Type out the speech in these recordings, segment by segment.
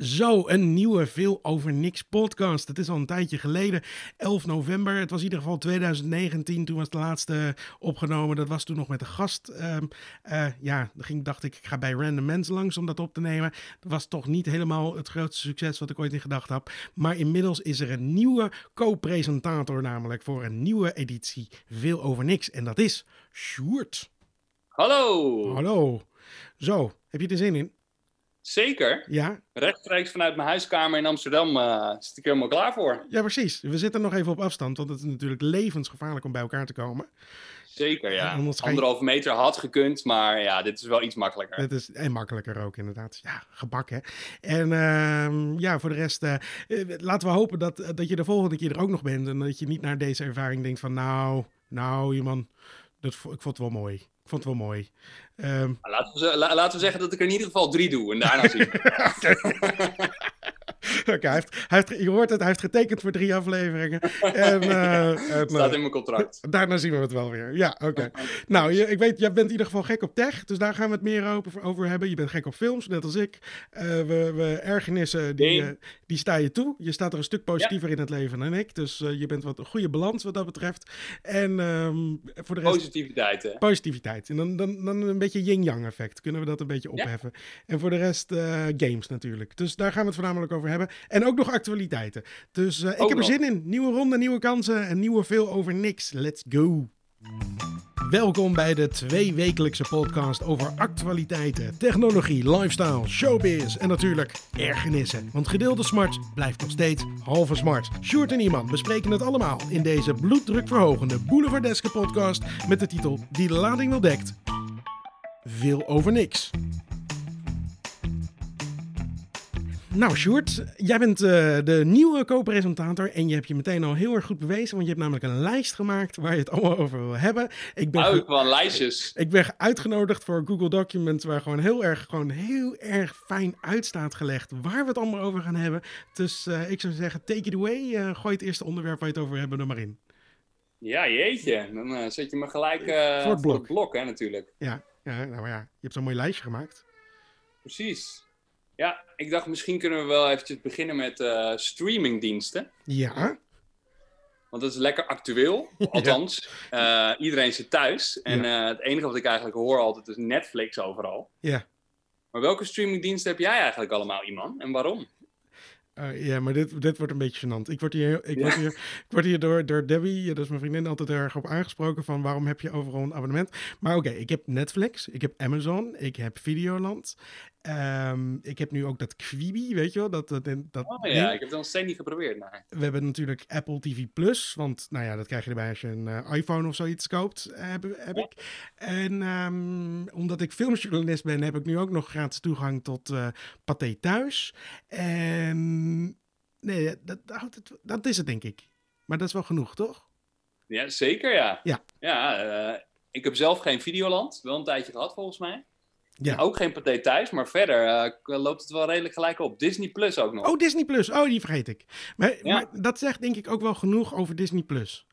Zo, een nieuwe Veel Over Niks podcast. Het is al een tijdje geleden, 11 november. Het was in ieder geval 2019, toen was de laatste opgenomen. Dat was toen nog met een gast. Ehm, eh, ja, dan ging, dacht ik, ik ga bij Random Mensen langs om dat op te nemen. Dat was toch niet helemaal het grootste succes wat ik ooit in gedacht had. Maar inmiddels is er een nieuwe co-presentator namelijk voor een nieuwe editie Veel Over Niks. En dat is Sjoerd. Hallo! Hallo. Zo, heb je er zin in? Zeker. Ja? Rechtstreeks vanuit mijn huiskamer in Amsterdam uh, zit ik helemaal klaar voor. Ja, precies. We zitten nog even op afstand, want het is natuurlijk levensgevaarlijk om bij elkaar te komen. Zeker, ja. Anderhalve meter had gekund, maar ja, dit is wel iets makkelijker. Het is en makkelijker ook, inderdaad. Ja, gebak, hè. En uh, ja, voor de rest, uh, laten we hopen dat, dat je de volgende keer er ook nog bent. En dat je niet naar deze ervaring denkt van, nou, nou, man, dat, ik vond het wel mooi vond het wel mooi. Um... Laten, we, laten we zeggen dat ik er in ieder geval drie doe en daarna zie hij, heeft, hij heeft, je hoort het, hij heeft getekend voor drie afleveringen. En, uh, en, Staat in mijn contract. Daarna zien we het wel weer. Ja, oké. nou, je, ik weet, jij bent in ieder geval gek op tech, dus daar gaan we het meer over, over hebben. Je bent gek op films, net als ik. Uh, we, we ergernissen, die, die sta je toe. Je staat er een stuk positiever ja. in het leven dan ik, dus je bent wat een goede balans wat dat betreft. En um, voor de rest... Positiviteit, hè? Positiviteit. En dan, dan, dan een beetje yin-yang effect. Kunnen we dat een beetje opheffen. Ja. En voor de rest games natuurlijk. Dus daar gaan we het voornamelijk over hebben. En ook nog actualiteiten. Dus uh, ik heb er zin in. Nieuwe ronde, nieuwe kansen en nieuwe veel over niks. Let's go. Welkom bij de tweewekelijkse podcast over actualiteiten, technologie, lifestyle, showbiz en natuurlijk ergernissen. Want gedeelde smart blijft nog steeds halve smart. Sjoerd en Iman bespreken het allemaal in deze bloeddrukverhogende Boulevardeske podcast met de titel Die de lading wel dekt. Veel over niks. Nou, Sjoerd, jij bent uh, de nieuwe co-presentator en je hebt je meteen al heel erg goed bewezen, want je hebt namelijk een lijst gemaakt waar je het allemaal over wil hebben. Ik ben oh, lijstjes. Ik ben uitgenodigd voor Google Documents, waar gewoon heel erg, gewoon heel erg fijn uit staat gelegd waar we het allemaal over gaan hebben. Dus uh, ik zou zeggen, take it away. Uh, gooi het eerste onderwerp waar je het over hebben er maar in. Ja, jeetje. Dan zet je me gelijk voor het blok, voor het blok hè, natuurlijk. Ja, ja, nou ja, je hebt zo'n mooi lijstje gemaakt. Precies. Ja, ik dacht misschien kunnen we wel eventjes beginnen met uh, streamingdiensten. Ja. Want dat is lekker actueel. Althans, ja. uh, iedereen zit thuis. En ja. uh, het enige wat ik eigenlijk hoor altijd is Netflix overal. Ja. Maar welke streamingdiensten heb jij eigenlijk allemaal, iemand? En waarom? Uh, ja, maar dit, dit wordt een beetje gênant. Ik word hier, ik ja. word hier, ik word hier door, door Debbie, dat is mijn vriendin, altijd erg op aangesproken van waarom heb je overal een abonnement. Maar oké, okay, ik heb Netflix, ik heb Amazon, ik heb Videoland. Um, ik heb nu ook dat Quibi, weet je wel? Dat, dat, dat oh ja, ding. ik heb het nog steeds niet geprobeerd. We hebben natuurlijk Apple TV Plus, want nou ja, dat krijg je erbij als je een uh, iPhone of zoiets koopt, heb, heb ja. ik. En um, omdat ik filmjournalist ben, heb ik nu ook nog gratis toegang tot uh, Pathé Thuis. En nee, dat, dat, dat is het denk ik. Maar dat is wel genoeg, toch? Ja, zeker ja. Ja. Ja, uh, ik heb zelf geen Videoland, wel een tijdje gehad volgens mij. Ja. Ook geen thuis, maar verder uh, loopt het wel redelijk gelijk op. Disney Plus ook nog. Oh, Disney Plus. Oh, die vergeet ik. Maar, ja. maar dat zegt denk ik ook wel genoeg over Disney Plus.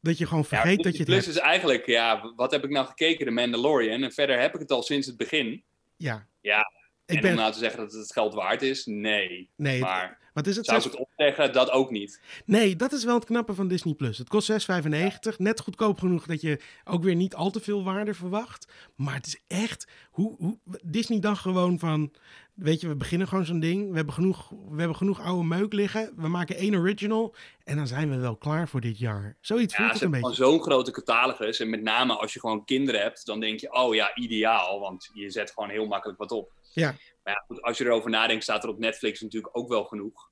Dat je gewoon vergeet ja, dat je het Plus hebt. is eigenlijk, ja, wat heb ik nou gekeken? De Mandalorian. En verder heb ik het al sinds het begin. Ja. Ja. Ik en ben... om nou te zeggen dat het het geld waard is? Nee. Nee. Maar... Wat is het? Zou ik het opzeggen? Dat ook niet. Nee, dat is wel het knappe van Disney Plus. Het kost 6,95. Ja. Net goedkoop genoeg dat je ook weer niet al te veel waarde verwacht. Maar het is echt. Hoe, hoe Disney dacht gewoon van. Weet je, we beginnen gewoon zo'n ding. We hebben, genoeg, we hebben genoeg oude meuk liggen. We maken één original. En dan zijn we wel klaar voor dit jaar. Zoiets ja, voelt het een beetje. zo'n grote catalogus. En met name als je gewoon kinderen hebt. Dan denk je, oh ja, ideaal. Want je zet gewoon heel makkelijk wat op. Ja. Maar ja, goed, als je erover nadenkt, staat er op Netflix natuurlijk ook wel genoeg.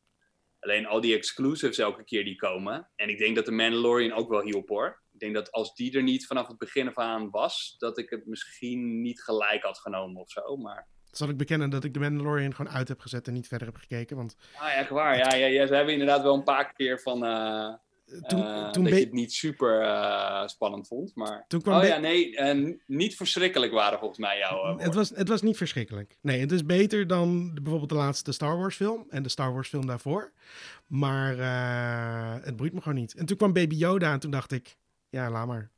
Alleen al die exclusives elke keer die komen. En ik denk dat de Mandalorian ook wel hielp hoor. Ik denk dat als die er niet vanaf het begin af aan was, dat ik het misschien niet gelijk had genomen of zo. Maar... Zal ik bekennen dat ik de Mandalorian gewoon uit heb gezet en niet verder heb gekeken? Want... Ah, echt waar. Ja, ja, ja, ze hebben inderdaad wel een paar keer van... Uh, toen, uh, toen dat je het niet super uh, spannend vond. Maar... Toen kwam oh ja, nee, uh, niet verschrikkelijk waren volgens mij jouw. het, was, het was niet verschrikkelijk. Nee, het is beter dan de, bijvoorbeeld de laatste Star Wars film en de Star Wars film daarvoor. Maar het boeit me gewoon niet. En toen kwam Baby Yoda en toen dacht ik, ja, laat maar.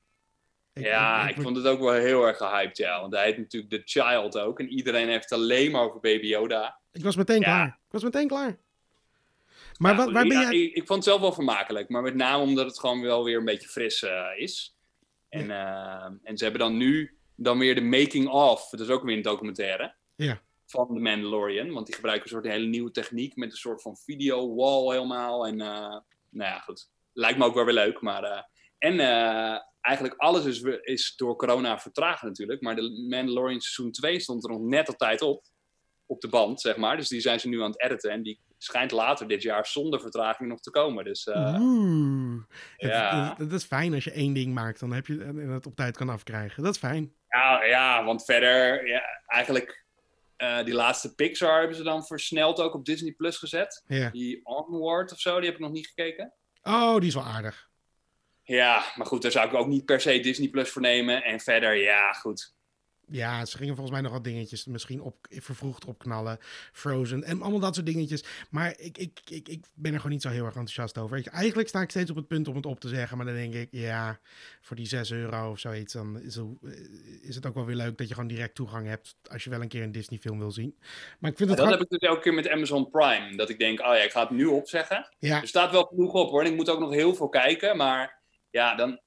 Ik, ja, ik, ik, ik, vond het ook wel heel erg gehyped, ja. Want hij heet natuurlijk The Child ook. En iedereen heeft het alleen maar over Baby Yoda. Ik was meteen klaar. Ik was meteen klaar. Maar wat, waar ben jij... Ik, ik, vond het zelf wel vermakelijk. Maar met name omdat het gewoon wel weer een beetje fris is. En, en ze hebben dan nu dan weer de making of. Dat is ook weer een documentaire. Ja van de Mandalorian. Want die gebruiken een soort hele nieuwe techniek met een soort van video wall helemaal. En uh, nou ja, goed. Lijkt me ook wel weer leuk. Maar, en eigenlijk alles is, is door corona vertraagd natuurlijk. Maar de Mandalorian seizoen 2 stond er nog net op tijd op. Op de band, zeg maar. Dus die zijn ze nu aan het editen. En die schijnt later dit jaar zonder vertraging nog te komen. Dus Oeh. ja. Het, is fijn als je één ding maakt. Dan heb je het op tijd kan afkrijgen. Dat is fijn. Ja, ja want verder, ja, eigenlijk uh, die laatste Pixar hebben ze dan versneld ook op Disney Plus gezet. Die Onward of zo, die heb ik nog niet gekeken. Oh, die is wel aardig. Ja, maar goed, daar zou ik ook niet per se Disney Plus voor nemen. En verder, ja, goed. Ja, ze gingen volgens mij nog wat dingetjes misschien op, vervroegd opknallen. Frozen en allemaal dat soort dingetjes. Maar ik, ik, ik, ik ben er gewoon niet zo heel erg enthousiast over. Je, eigenlijk sta ik steeds op het punt om het op te zeggen. Maar dan denk ik, ja, voor die 6 euro of zoiets, dan is het, is het ook wel weer leuk dat je gewoon direct toegang hebt. Als je wel een keer een Disney film wil zien. Maar ik vind het dat heb ik dus elke keer met Amazon Prime. Dat ik denk, oh ja, ik ga het nu opzeggen. Ja. Er staat wel genoeg op hoor. En ik moet ook nog heel veel kijken. Maar ja, dan.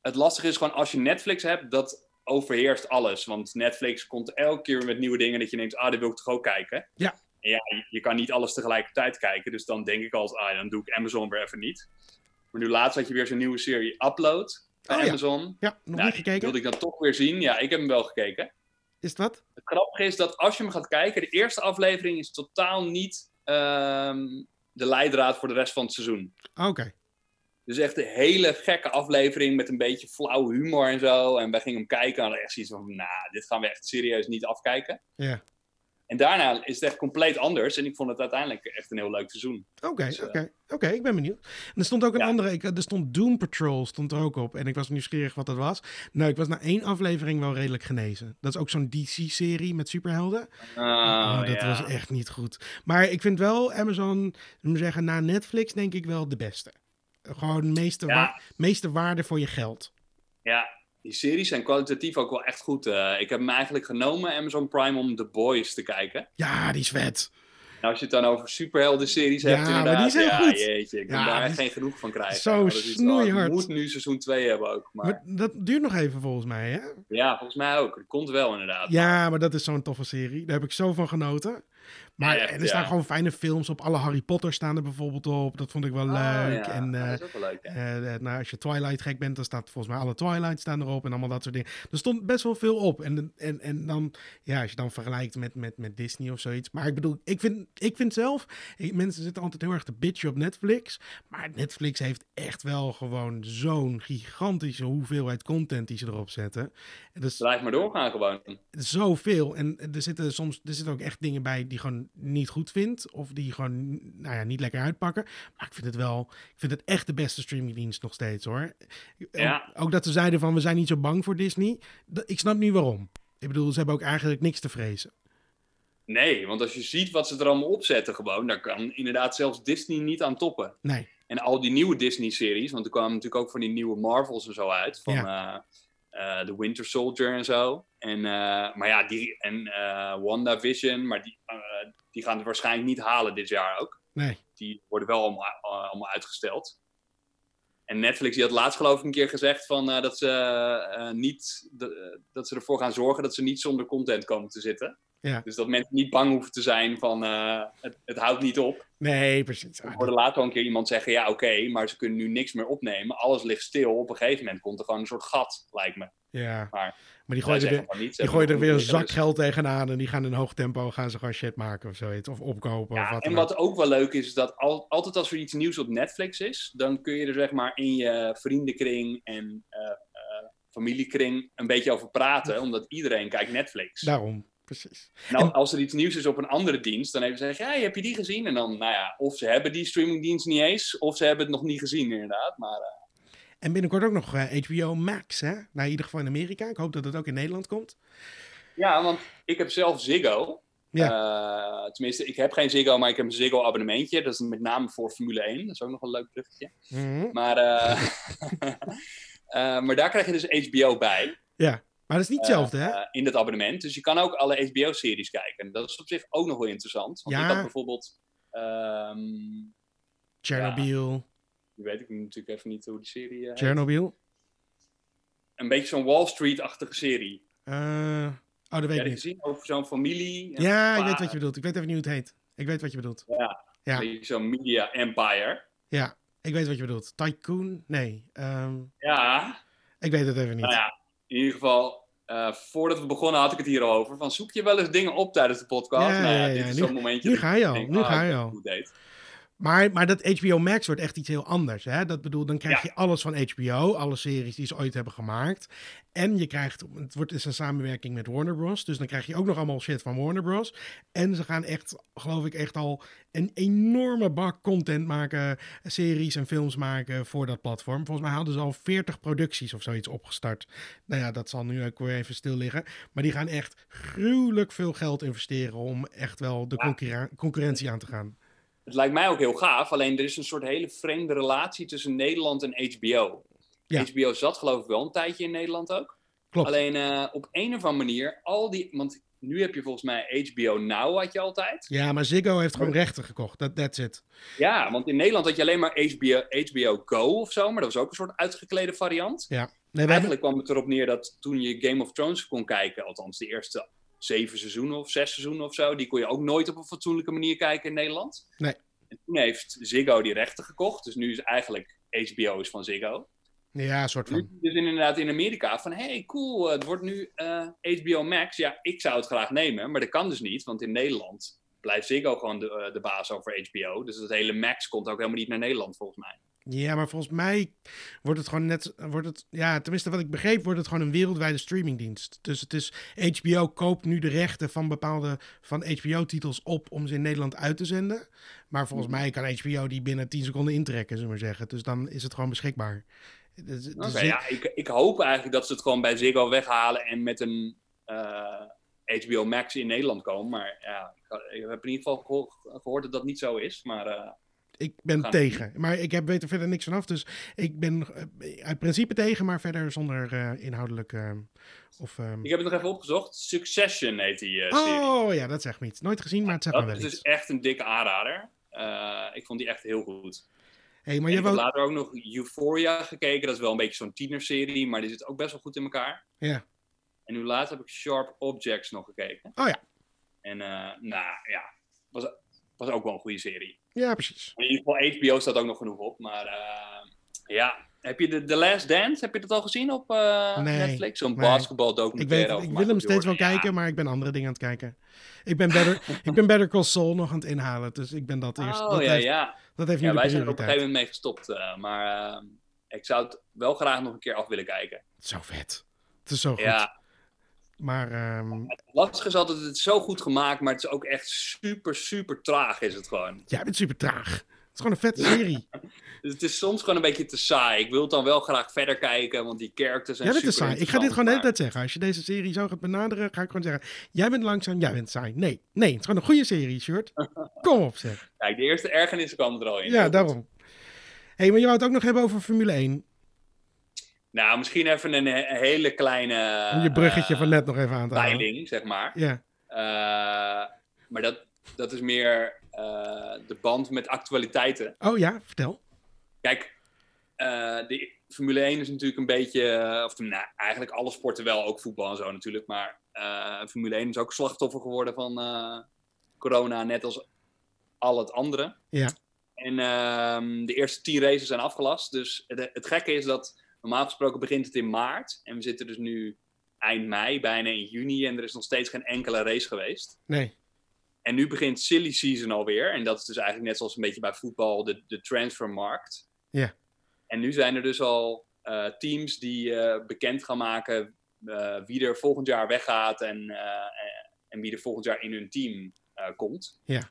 Het lastige is gewoon als je Netflix hebt, dat overheerst alles. Want Netflix komt elke keer met nieuwe dingen dat je denkt, ah, dit wil ik toch ook kijken. Ja. En ja, je, kan niet alles tegelijkertijd kijken. Dus dan denk ik als, ah, dan doe ik Amazon weer even niet. Maar nu laatst had je weer zo'n nieuwe serie Upload bij oh, Amazon. Ja, ja nog nou, niet gekeken. wilde ik dan toch weer zien. Ja, ik heb hem wel gekeken. Is dat? Het grappige is dat als je hem gaat kijken, de eerste aflevering is totaal niet uh, de leidraad voor de rest van het seizoen. Oké. Dus echt een hele gekke aflevering met een beetje flauw humor en zo. En wij gingen hem kijken en hadden echt zoiets van, nou, dit gaan we echt serieus niet afkijken. Ja. En daarna is het echt compleet anders. En ik vond het uiteindelijk echt een heel leuk seizoen. Oké, dus, oké. Oké, ik ben benieuwd. En er stond ook een andere, ik, er stond Doom Patrol stond er ook op. En ik was nieuwsgierig wat dat was. Nou, ik was na één aflevering wel redelijk genezen. Dat is ook zo'n DC-serie met superhelden. Oh, oh dat was echt niet goed. Maar ik vind wel Amazon, zeggen, na Netflix denk ik wel de beste. Gewoon meeste, meeste waarde voor je geld. Ja, die series zijn kwalitatief ook wel echt goed. Uh, ik heb hem eigenlijk genomen, Amazon Prime, om The Boys te kijken. Ja, die is vet. Nou, als je het dan over superhelden-series hebt, inderdaad. Maar die zijn ja, goed. jeetje, ik ja, daar geen genoeg van krijgen. Zo snoeihard. Ik moet nu seizoen 2 hebben ook. Maar... maar... dat duurt nog even volgens mij, hè? Ja, volgens mij ook. Het komt wel inderdaad. Ja, maar dat is zo'n toffe serie. Daar heb ik zo van genoten. Maar er staan gewoon fijne films op. Alle Harry Potter staan er bijvoorbeeld op. Dat vond ik wel oh, leuk. En, uh, dat is ook wel leuk. Uh, nou, als je Twilight gek bent, dan staat volgens mij alle Twilight staan erop. En allemaal dat soort dingen. Er stond best wel veel op. En, en, en dan, ja, als je dan vergelijkt met, met, met Disney of zoiets. Maar ik bedoel, ik vind, ik vind zelf, mensen zitten altijd heel erg te bitchen op Netflix. Maar Netflix heeft echt wel gewoon zo'n gigantische hoeveelheid content die ze erop zetten. Dus, Blijf maar doorgaan gewoon. Zoveel. En er zitten soms er zitten ook echt dingen bij die gewoon niet goed vind. Of die gewoon nou ja, niet lekker uitpakken. Maar ik vind het wel, ik vind het echt de beste streamingdienst nog steeds hoor. Ja. Ook, ook dat ze zeiden van we zijn niet zo bang voor Disney. Ik snap nu waarom. Ik bedoel, ze hebben ook eigenlijk niks te vrezen. Nee, want als je ziet wat ze er allemaal opzetten gewoon, daar kan inderdaad zelfs Disney niet aan toppen. Nee. En al die nieuwe Disney-series, want er kwamen natuurlijk ook van die nieuwe Marvels en zo uit. Van, ja. Eh, uh, The Winter Soldier en zo. En, uh, maar ja, die, en uh, WandaVision, maar die, die gaan het waarschijnlijk niet halen dit jaar ook. Nee. Die worden wel allemaal, allemaal uitgesteld. En Netflix die had laatst geloof ik een keer gezegd van, dat, ze, niet, dat ze ervoor gaan zorgen dat ze niet zonder content komen te zitten. Ja. Dus dat mensen niet bang hoeven te zijn van het, het houdt niet op. Nee, precies. Ik hoorde later wel een keer iemand zeggen, ja oké, maar ze kunnen nu niks meer opnemen. Alles ligt stil. Op een gegeven moment komt er gewoon een soort gat, lijkt me. Ja, maar, maar die gooien er weer, niet, die gooien er weer een zak geld tegenaan en die gaan in hoog tempo gaan ze gewoon shit maken of zoiets. Of opkopen. Ja, of wat en wat ook wel leuk is, is dat al, altijd als er iets nieuws op Netflix is, dan kun je er zeg maar in je vriendenkring en uh, uh, familiekring een beetje over praten, omdat iedereen kijkt Netflix. Daarom precies. Nou, als er iets nieuws is op een andere dienst, dan even zeggen, hey, heb je die gezien? En dan, nou ja, of ze hebben die streamingdienst niet eens, of ze hebben het nog niet gezien inderdaad. Maar, uh... En binnenkort ook nog HBO eh, Max, hè? Nou, in ieder geval in Amerika. Ik hoop dat het ook in Nederland komt. Ja, want ik heb zelf Ziggo. Ja. Uh, tenminste, ik heb geen Ziggo, maar ik heb een Ziggo abonnementje. Dat is met name voor Formule 1. Dat is ook nog een leuk bruggetje. Mm -hmm. Maar, maar daar krijg je dus HBO bij. Ja. Maar dat is niet hetzelfde, hè? in dat abonnement. Dus je kan ook alle HBO-series kijken. Dat is op zich ook nog wel interessant. Want ja. ik had bijvoorbeeld... Um, Chernobyl. die weet ik natuurlijk even niet hoe die serie uh, Chernobyl? Een beetje zo'n Wall Street-achtige serie. Uh, oh, dat weet ik niet. Gezien over zo'n familie. Ja, ik weet wat je bedoelt. Ik weet even niet hoe het heet. Ik weet wat je bedoelt. Ja, ja. zo'n media empire. Ja, ik weet wat je bedoelt. Tycoon? Nee. Um, ja. Ik weet het even niet. Nou ja, in ieder geval, uh, voordat we begonnen had ik het hier al over. Van zoek je wel eens dingen op tijdens de podcast? Ja, nou ja, ja, dit is zo'n momentje. Nu ga je al. nu ah, ga je al. Maar, maar dat HBO Max wordt echt iets heel anders. Hè? Dat bedoel, dan krijg je alles van HBO, alle series die ze ooit hebben gemaakt. En je krijgt, het wordt is een samenwerking met Warner Bros. Dus dan krijg je ook nog allemaal shit van Warner Bros. En ze gaan echt, geloof ik, echt al een enorme bak content maken, series en films maken voor dat platform. Volgens mij hadden ze al 40 producties of zoiets opgestart. Nou ja, dat zal nu ook weer even stil liggen. Maar die gaan echt gruwelijk veel geld investeren om echt wel de concurrentie aan te gaan. Het lijkt mij ook heel gaaf, alleen er is een soort hele vreemde relatie tussen Nederland en HBO. HBO zat geloof ik wel een tijdje in Nederland ook. Klopt. Alleen uh, op een of andere manier, al die, want nu heb je volgens mij HBO Now had je altijd. Ja, maar Ziggo heeft gewoon rechten gekocht. Dat that's it. Ja, want in Nederland had je alleen maar HBO, HBO Go of zo, maar dat was ook een soort uitgeklede variant. Ja. Nee, Eigenlijk kwam het erop neer dat toen je Game of Thrones kon kijken, althans de eerste zeven seizoenen of zes seizoenen of zo. Die kon je ook nooit op een fatsoenlijke manier kijken in Nederland. Nee. En toen heeft Ziggo die rechten gekocht. Dus nu is eigenlijk HBO is van Ziggo. Ja, een soort van. Dus inderdaad in Amerika van, hey, cool, het wordt nu HBO eh, Max. Ja, ik zou het graag nemen, maar dat kan dus niet. Want in Nederland blijft Ziggo gewoon de, eh, de baas over HBO. Dus dat hele Max komt ook helemaal niet naar Nederland, volgens mij. Ja, maar volgens mij wordt het gewoon net. Wordt het, ja, tenminste, wat ik begreep, wordt het gewoon een wereldwijde streamingdienst. Dus het is. HBO koopt nu de rechten van bepaalde van HBO-titels op om ze in Nederland uit te zenden. Maar volgens mhm. mij kan HBO die binnen 10 seconden intrekken, zullen we maar zeggen. Dus dan is het gewoon beschikbaar. Dus, dus ja, ik, ik hoop eigenlijk dat ze het gewoon bij Ziggo weghalen en met een HBO eh, Max in Nederland komen. Maar ja, ik, heb in ieder geval gehoord dat dat niet zo is. Maar. Uh, ik ben tegen. Maar ik heb, weet er verder niks vanaf. Dus ik ben uh, uit principe tegen, maar verder zonder uh, inhoudelijk. Uh, of, ik heb het nog even opgezocht. Succession heet die serie. Oh ja, dat zegt me iets. Nooit gezien, maar het zegt me wel iets. Dat is echt een dikke aanrader. ik vond die echt heel goed. Hey, maar je ik heb later ook nog Euphoria gekeken. Dat is wel een beetje zo'n tienerserie, maar die zit ook best wel goed in elkaar. Ja. En nu later heb ik Sharp Objects nog gekeken. Oh ja. En nou ja, was, was ook wel een goede serie. Ja, precies. In ieder geval HBO staat ook nog genoeg op. Maar uh, ja, heb je de The Last Dance, heb je dat al gezien op uh, nee, Netflix? Zo'n nee. basketbaldocumentaire. Ik, weet, ik wil hem steeds wel kijken, maar ik ben andere dingen aan het kijken. Ik ben Better, ik ben Better Call Saul nog aan het inhalen, dus ik ben dat eerst. Oh, dat ja, heeft, ja. Dat heeft nu ja, wij zijn er op een gegeven moment mee gestopt, uh, maar uh, ik zou het wel graag nog een keer af willen kijken. Zo vet. Het is zo goed. Ja. Maar, um... Het lastige is altijd, het is zo goed gemaakt, maar het is ook echt super, super traag is het gewoon. Het is super traag. Het is gewoon een vette serie. dus het is soms gewoon een beetje te saai. Ik wil het dan wel graag verder kijken, want die characters zijn Ja, dit is saai. Ik ga dit gewoon de hele tijd zeggen. Als je deze serie zo gaat benaderen, ga ik gewoon zeggen... Jij bent langzaam, jij bent saai. Nee, nee, het is gewoon een goede serie, Shirt. Kom op, zeg. Kijk, de eerste ergernis kwam er al in. Ja, daarom. Hé, hey, maar je wou het ook nog hebben over Formule 1. Nou, misschien even een hele kleine... Om je bruggetje uh, van net nog even aan te halen. Peiling, zeg maar. Ja. Uh, maar dat, dat is meer uh, de band met actualiteiten. Oh ja, vertel. Kijk, de Formule 1 is natuurlijk een beetje... Of nou, eigenlijk alle sporten wel, ook voetbal en zo natuurlijk. Maar Formule 1 is ook slachtoffer geworden van corona, net als al het andere. Ja. En ehm, de eerste tien races zijn afgelast. Dus het, het gekke is dat Normaal gesproken begint het in maart. En we zitten dus nu eind mei, bijna in juni. En er is nog steeds geen enkele race geweest. Nee. En nu begint silly season alweer. En dat is dus eigenlijk net zoals een beetje bij voetbal de, de transfermarkt. Ja. En nu zijn er dus al uh, teams die uh, bekend gaan maken uh, wie er volgend jaar weggaat en, en wie er volgend jaar in hun team komt. Ja.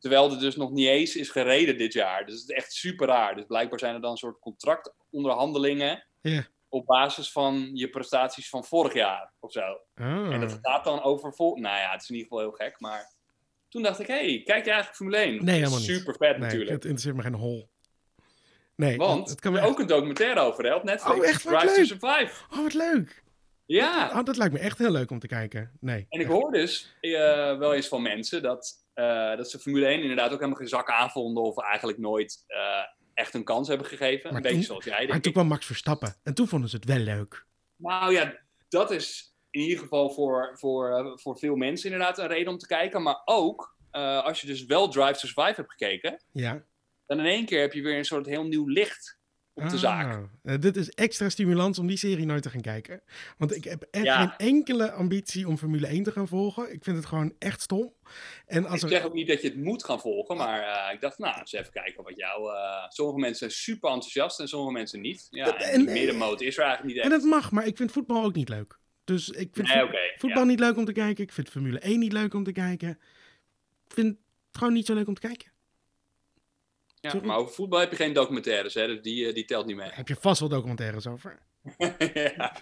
Terwijl er dus nog niet eens is gereden dit jaar. Dus het is echt super raar. Dus blijkbaar zijn er dan een soort contractonderhandelingen. Op basis van je prestaties van vorig jaar of zo. Oh. En dat gaat dan over vol. Nou ja, het is in ieder geval heel gek. Maar toen dacht ik, hé, hey, kijk je eigenlijk Formule 1? Nee, helemaal niet. Super vet nee, natuurlijk. Het interesseert me geen hol. Nee, Want het kan er ook een documentaire over hè, op Netflix. Oh, echt? Wat Drive leuk. to Survive. Oh, wat leuk. Ja. Oh, dat lijkt me echt heel leuk om te kijken. Nee. En ik hoor dus uh, wel eens van mensen dat, uh, dat ze Formule 1 inderdaad ook helemaal geen zak aanvonden of eigenlijk nooit uh, echt een kans hebben gegeven. Maar een beetje zoals jij. denk Maar toen kwam Max Verstappen. En toen vonden ze het wel leuk. Nou ja, dat is in ieder geval voor, voor, eh, voor veel mensen inderdaad een reden om te kijken. Maar ook eh, als je dus wel Drive to Survive hebt gekeken, Ja. dan in één keer heb je weer een soort heel nieuw licht op de Ah, zaak. eh, dit is extra stimulans om die serie nooit te gaan kijken. Want ik heb echt Ja. geen enkele ambitie om Formule 1 te gaan volgen. Ik vind het gewoon echt stom. En als Ik er... zeg ook niet dat je het moet gaan volgen, maar eh, ik dacht, nou, eens even kijken wat jou... eh, sommige mensen zijn super enthousiast en sommige mensen niet. Ja, Dat- en en- die middenmoot is er eigenlijk niet En dat mag, maar ik vind voetbal ook niet leuk. Dus ik vind Nee, voetbal ja. niet leuk om te kijken. Ik vind Formule 1 niet leuk om te kijken. Ik vind het gewoon niet zo leuk om te kijken. Ja, maar over voetbal heb je geen documentaires, hè, dus die, eh, die telt niet mee. Heb je vast wel documentaires over. ja,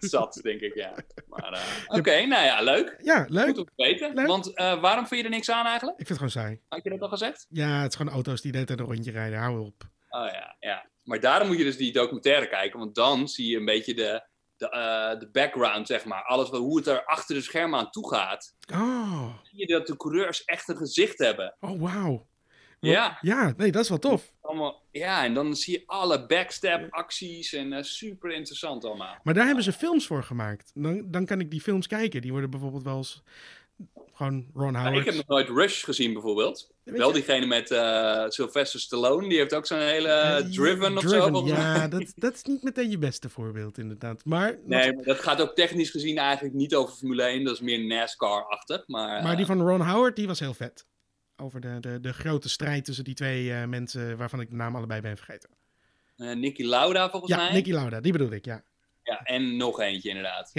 zat, denk ik, ja. Maar, eh, Oké, nou ja, leuk. Ja, leuk. Goed om te weten. Leuk. Want eh, waarom vind je er niks aan eigenlijk? Ik vind het gewoon saai. Had je dat al gezegd? Ja, het is gewoon auto's die tijd een rondje rijden. Hou op. Oh ja, ja. Maar daarom moet je dus die documentaire kijken, want dan zie je een beetje de, de, de background, zeg maar. Alles wat, hoe het er achter de schermen aan toe gaat. Oh, Zie je dat de coureurs echt een gezicht hebben. oh wauw. Ja. Ja, nee, dat is wel tof. Allemaal, ja, en dan zie je alle backstab acties en eh, super interessant allemaal. Maar daar hebben ze films voor gemaakt. Dan, dan kan ik die films kijken. Die worden bijvoorbeeld wel eens gewoon Ron Ja, Howard. ik heb nog nooit Rush gezien bijvoorbeeld. Weet Wel je- diegene met eh, Sylvester Stallone, die heeft ook zo'n hele Eh, Driven of zo. Driven. Ja, dat, dat is niet meteen je beste voorbeeld inderdaad. Maar, Nee, maar dat gaat ook technisch gezien eigenlijk niet over Formule 1. Dat is meer NASCAR-achtig. Maar, maar die van Ron Howard, die was heel vet. Over de, de, de grote strijd tussen die twee eh, mensen waarvan ik de naam allebei ben vergeten. eh, Nicky Lauda volgens Ja, mij. Nicky Lauda, die bedoel ik, ja. Ja, en nog eentje inderdaad.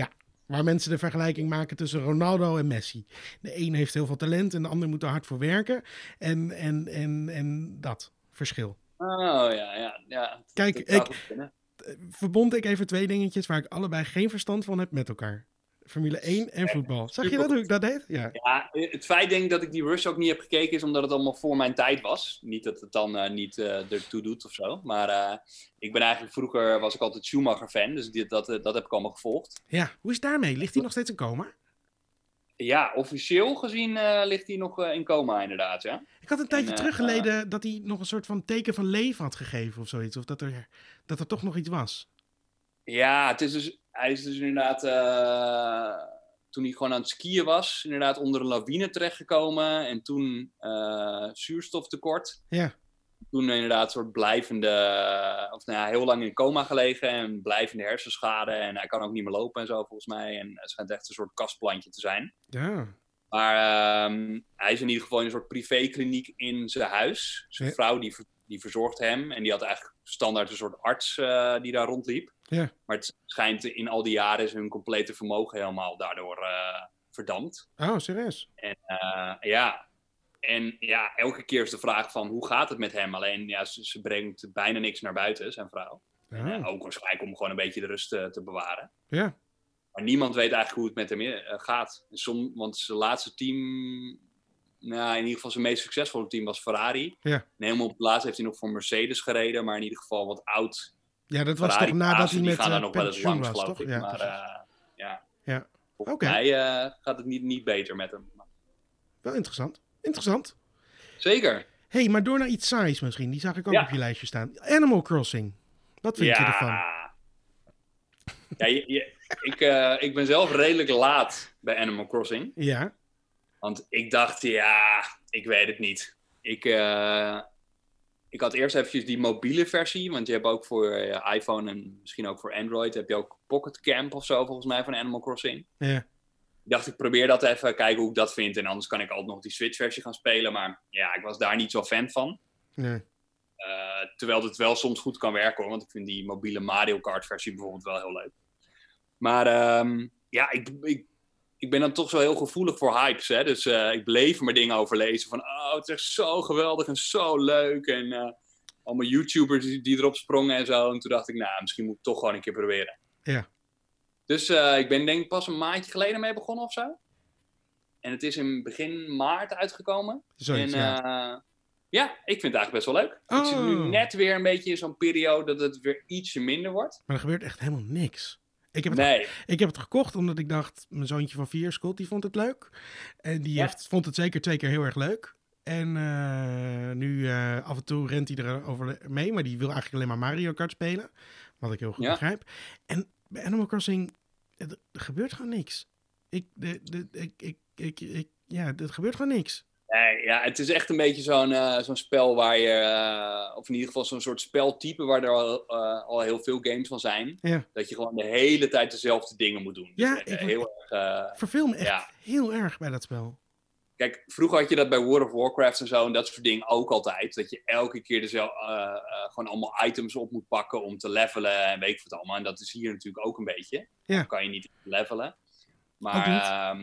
Waar mensen de vergelijking maken tussen Ronaldo en Messi. De een heeft heel veel talent en de ander moet er hard voor werken. En, en, en, en dat verschil. Oh ja, ja. ja. Kijk, ik-. Verbond ik even twee dingetjes waar ik allebei geen verstand van heb met elkaar. Formule 1 en voetbal. Zag je dat hoe ik dat deed? Ja. Ja, het feit denk ik dat ik die Rush ook niet heb gekeken is omdat het allemaal voor mijn tijd was. Niet dat het dan eh, niet eh, ertoe doet of zo. Maar eh, ik ben eigenlijk vroeger was ik altijd Schumacher fan, dus dit, dat, dat heb ik allemaal gevolgd. ja, hoe is het daarmee? Ligt hij nog steeds in coma? Ja, officieel gezien eh, ligt hij nog eh, in coma inderdaad, ja. Ik had een tijdje En, eh, teruggeleden dat hij nog een soort van teken van leven had gegeven of zoiets. Of dat er, dat er toch nog iets was. Ja, het is dus, hij is dus inderdaad, eh, toen hij gewoon aan het skiën was, inderdaad onder een lawine terechtgekomen. En toen eh, zuurstoftekort. Ja. Toen inderdaad een soort blijvende, of nou ja, heel lang in coma gelegen en blijvende hersenschade. En hij kan ook niet meer lopen en zo volgens mij. En het schijnt echt een soort kastplantje te zijn. Ja. Maar ehm, hij is in ieder geval in een soort privékliniek in zijn huis. Zijn Ja. vrouw die, die verzorgt hem. En die had eigenlijk standaard een soort arts eh, die daar rondliep. Ja. Maar het schijnt in al die jaren is hun complete vermogen helemaal daardoor eh, verdampt. Oh, serieus? En eh, ja. En ja, elke keer is de vraag van hoe gaat het met hem? Alleen ja, ze, ze brengt bijna niks naar buiten, zijn vrouw. En, Ja. eh, ook waarschijnlijk om gewoon een beetje de rust te bewaren. ja. Maar niemand weet eigenlijk hoe het met hem gaat. Som, want zijn laatste team, nou, in ieder geval zijn meest succesvolle team was Ferrari. Ja. En helemaal op het laatst heeft hij nog voor Mercedes gereden, maar in ieder geval wat oud. Ja, dat was Ferrari toch nadat hij met gaan daar eh, nog wel eens langs, was, toch? ik. Ja, maar eh, ja. Ja. Volgens mij eh, gaat het niet, niet beter met hem. Wel interessant. Interessant. Zeker. hey, maar door naar iets saais misschien. Die zag ik ook Ja. op je lijstje staan. Animal Crossing. Wat vind je ervan? Ja, je, je- ik, ik ben zelf redelijk laat bij Animal Crossing. Ja. Want ik dacht, ja, ik weet het niet. Ik, eh, ik had eerst eventjes die mobiele versie, want je hebt ook voor eh, iPhone en misschien ook voor Android, heb je ook Pocket Camp of zo volgens mij van Animal Crossing. Ja. Ik dacht, ik probeer dat even, kijken hoe ik dat vind. En anders kan ik altijd nog die Switch versie gaan spelen. Maar ja, ik was daar niet zo fan van. Nee. Eh, terwijl het wel soms goed kan werken hoor. Want ik vind die mobiele Mario Kart versie bijvoorbeeld wel heel leuk. Maar ehm, ja, ik, ik, ik ben dan toch zo heel gevoelig voor hypes. Hè? Dus eh, ik bleef maar dingen over lezen. Van, oh, het is echt zo geweldig en zo leuk. En eh, allemaal YouTubers die, die erop sprongen en zo. En toen dacht ik, nou, misschien moet ik toch gewoon een keer proberen. Ja. Dus eh, ik ben denk ik pas een maandje geleden mee begonnen of zo. En het is in begin maart uitgekomen. Zoiets, en ja. ja. ik vind het eigenlijk best wel leuk. Ik zit nu Oh. net weer een beetje in zo'n periode dat het weer ietsje minder wordt. Maar er gebeurt echt helemaal niks. Ik heb, het, nee. ik heb het gekocht omdat ik dacht, mijn zoontje van vier, Scott, die vond het leuk. En die heeft, vond het zeker twee keer heel erg leuk. En uh, nu uh, af en toe rent hij erover mee, maar die wil eigenlijk alleen maar Mario Kart spelen. Wat ik heel goed begrijp. En bij Animal Crossing, er, gebeurt gewoon niks. Ik, de, de, ik, ik, ik, ik, ja, er gebeurt gewoon niks. Nee, ja, het is echt een beetje zo'n uh, zo'n spel waar je, uh, of in ieder geval zo'n soort speltype waar er al, uh, al heel veel games van zijn. Ja. Dat je gewoon de hele tijd dezelfde dingen moet doen. Ja, dus, ik heel erg. verveel me echt ja. heel erg bij dat spel. Kijk, vroeger had je dat bij World of Warcraft en zo en dat soort dingen ook altijd. Dat je elke keer dezelfde, gewoon allemaal items op moet pakken om te levelen en weet ik wat allemaal. En dat is hier natuurlijk ook een beetje. Ja. Dan kan je niet levelen. Maar ja,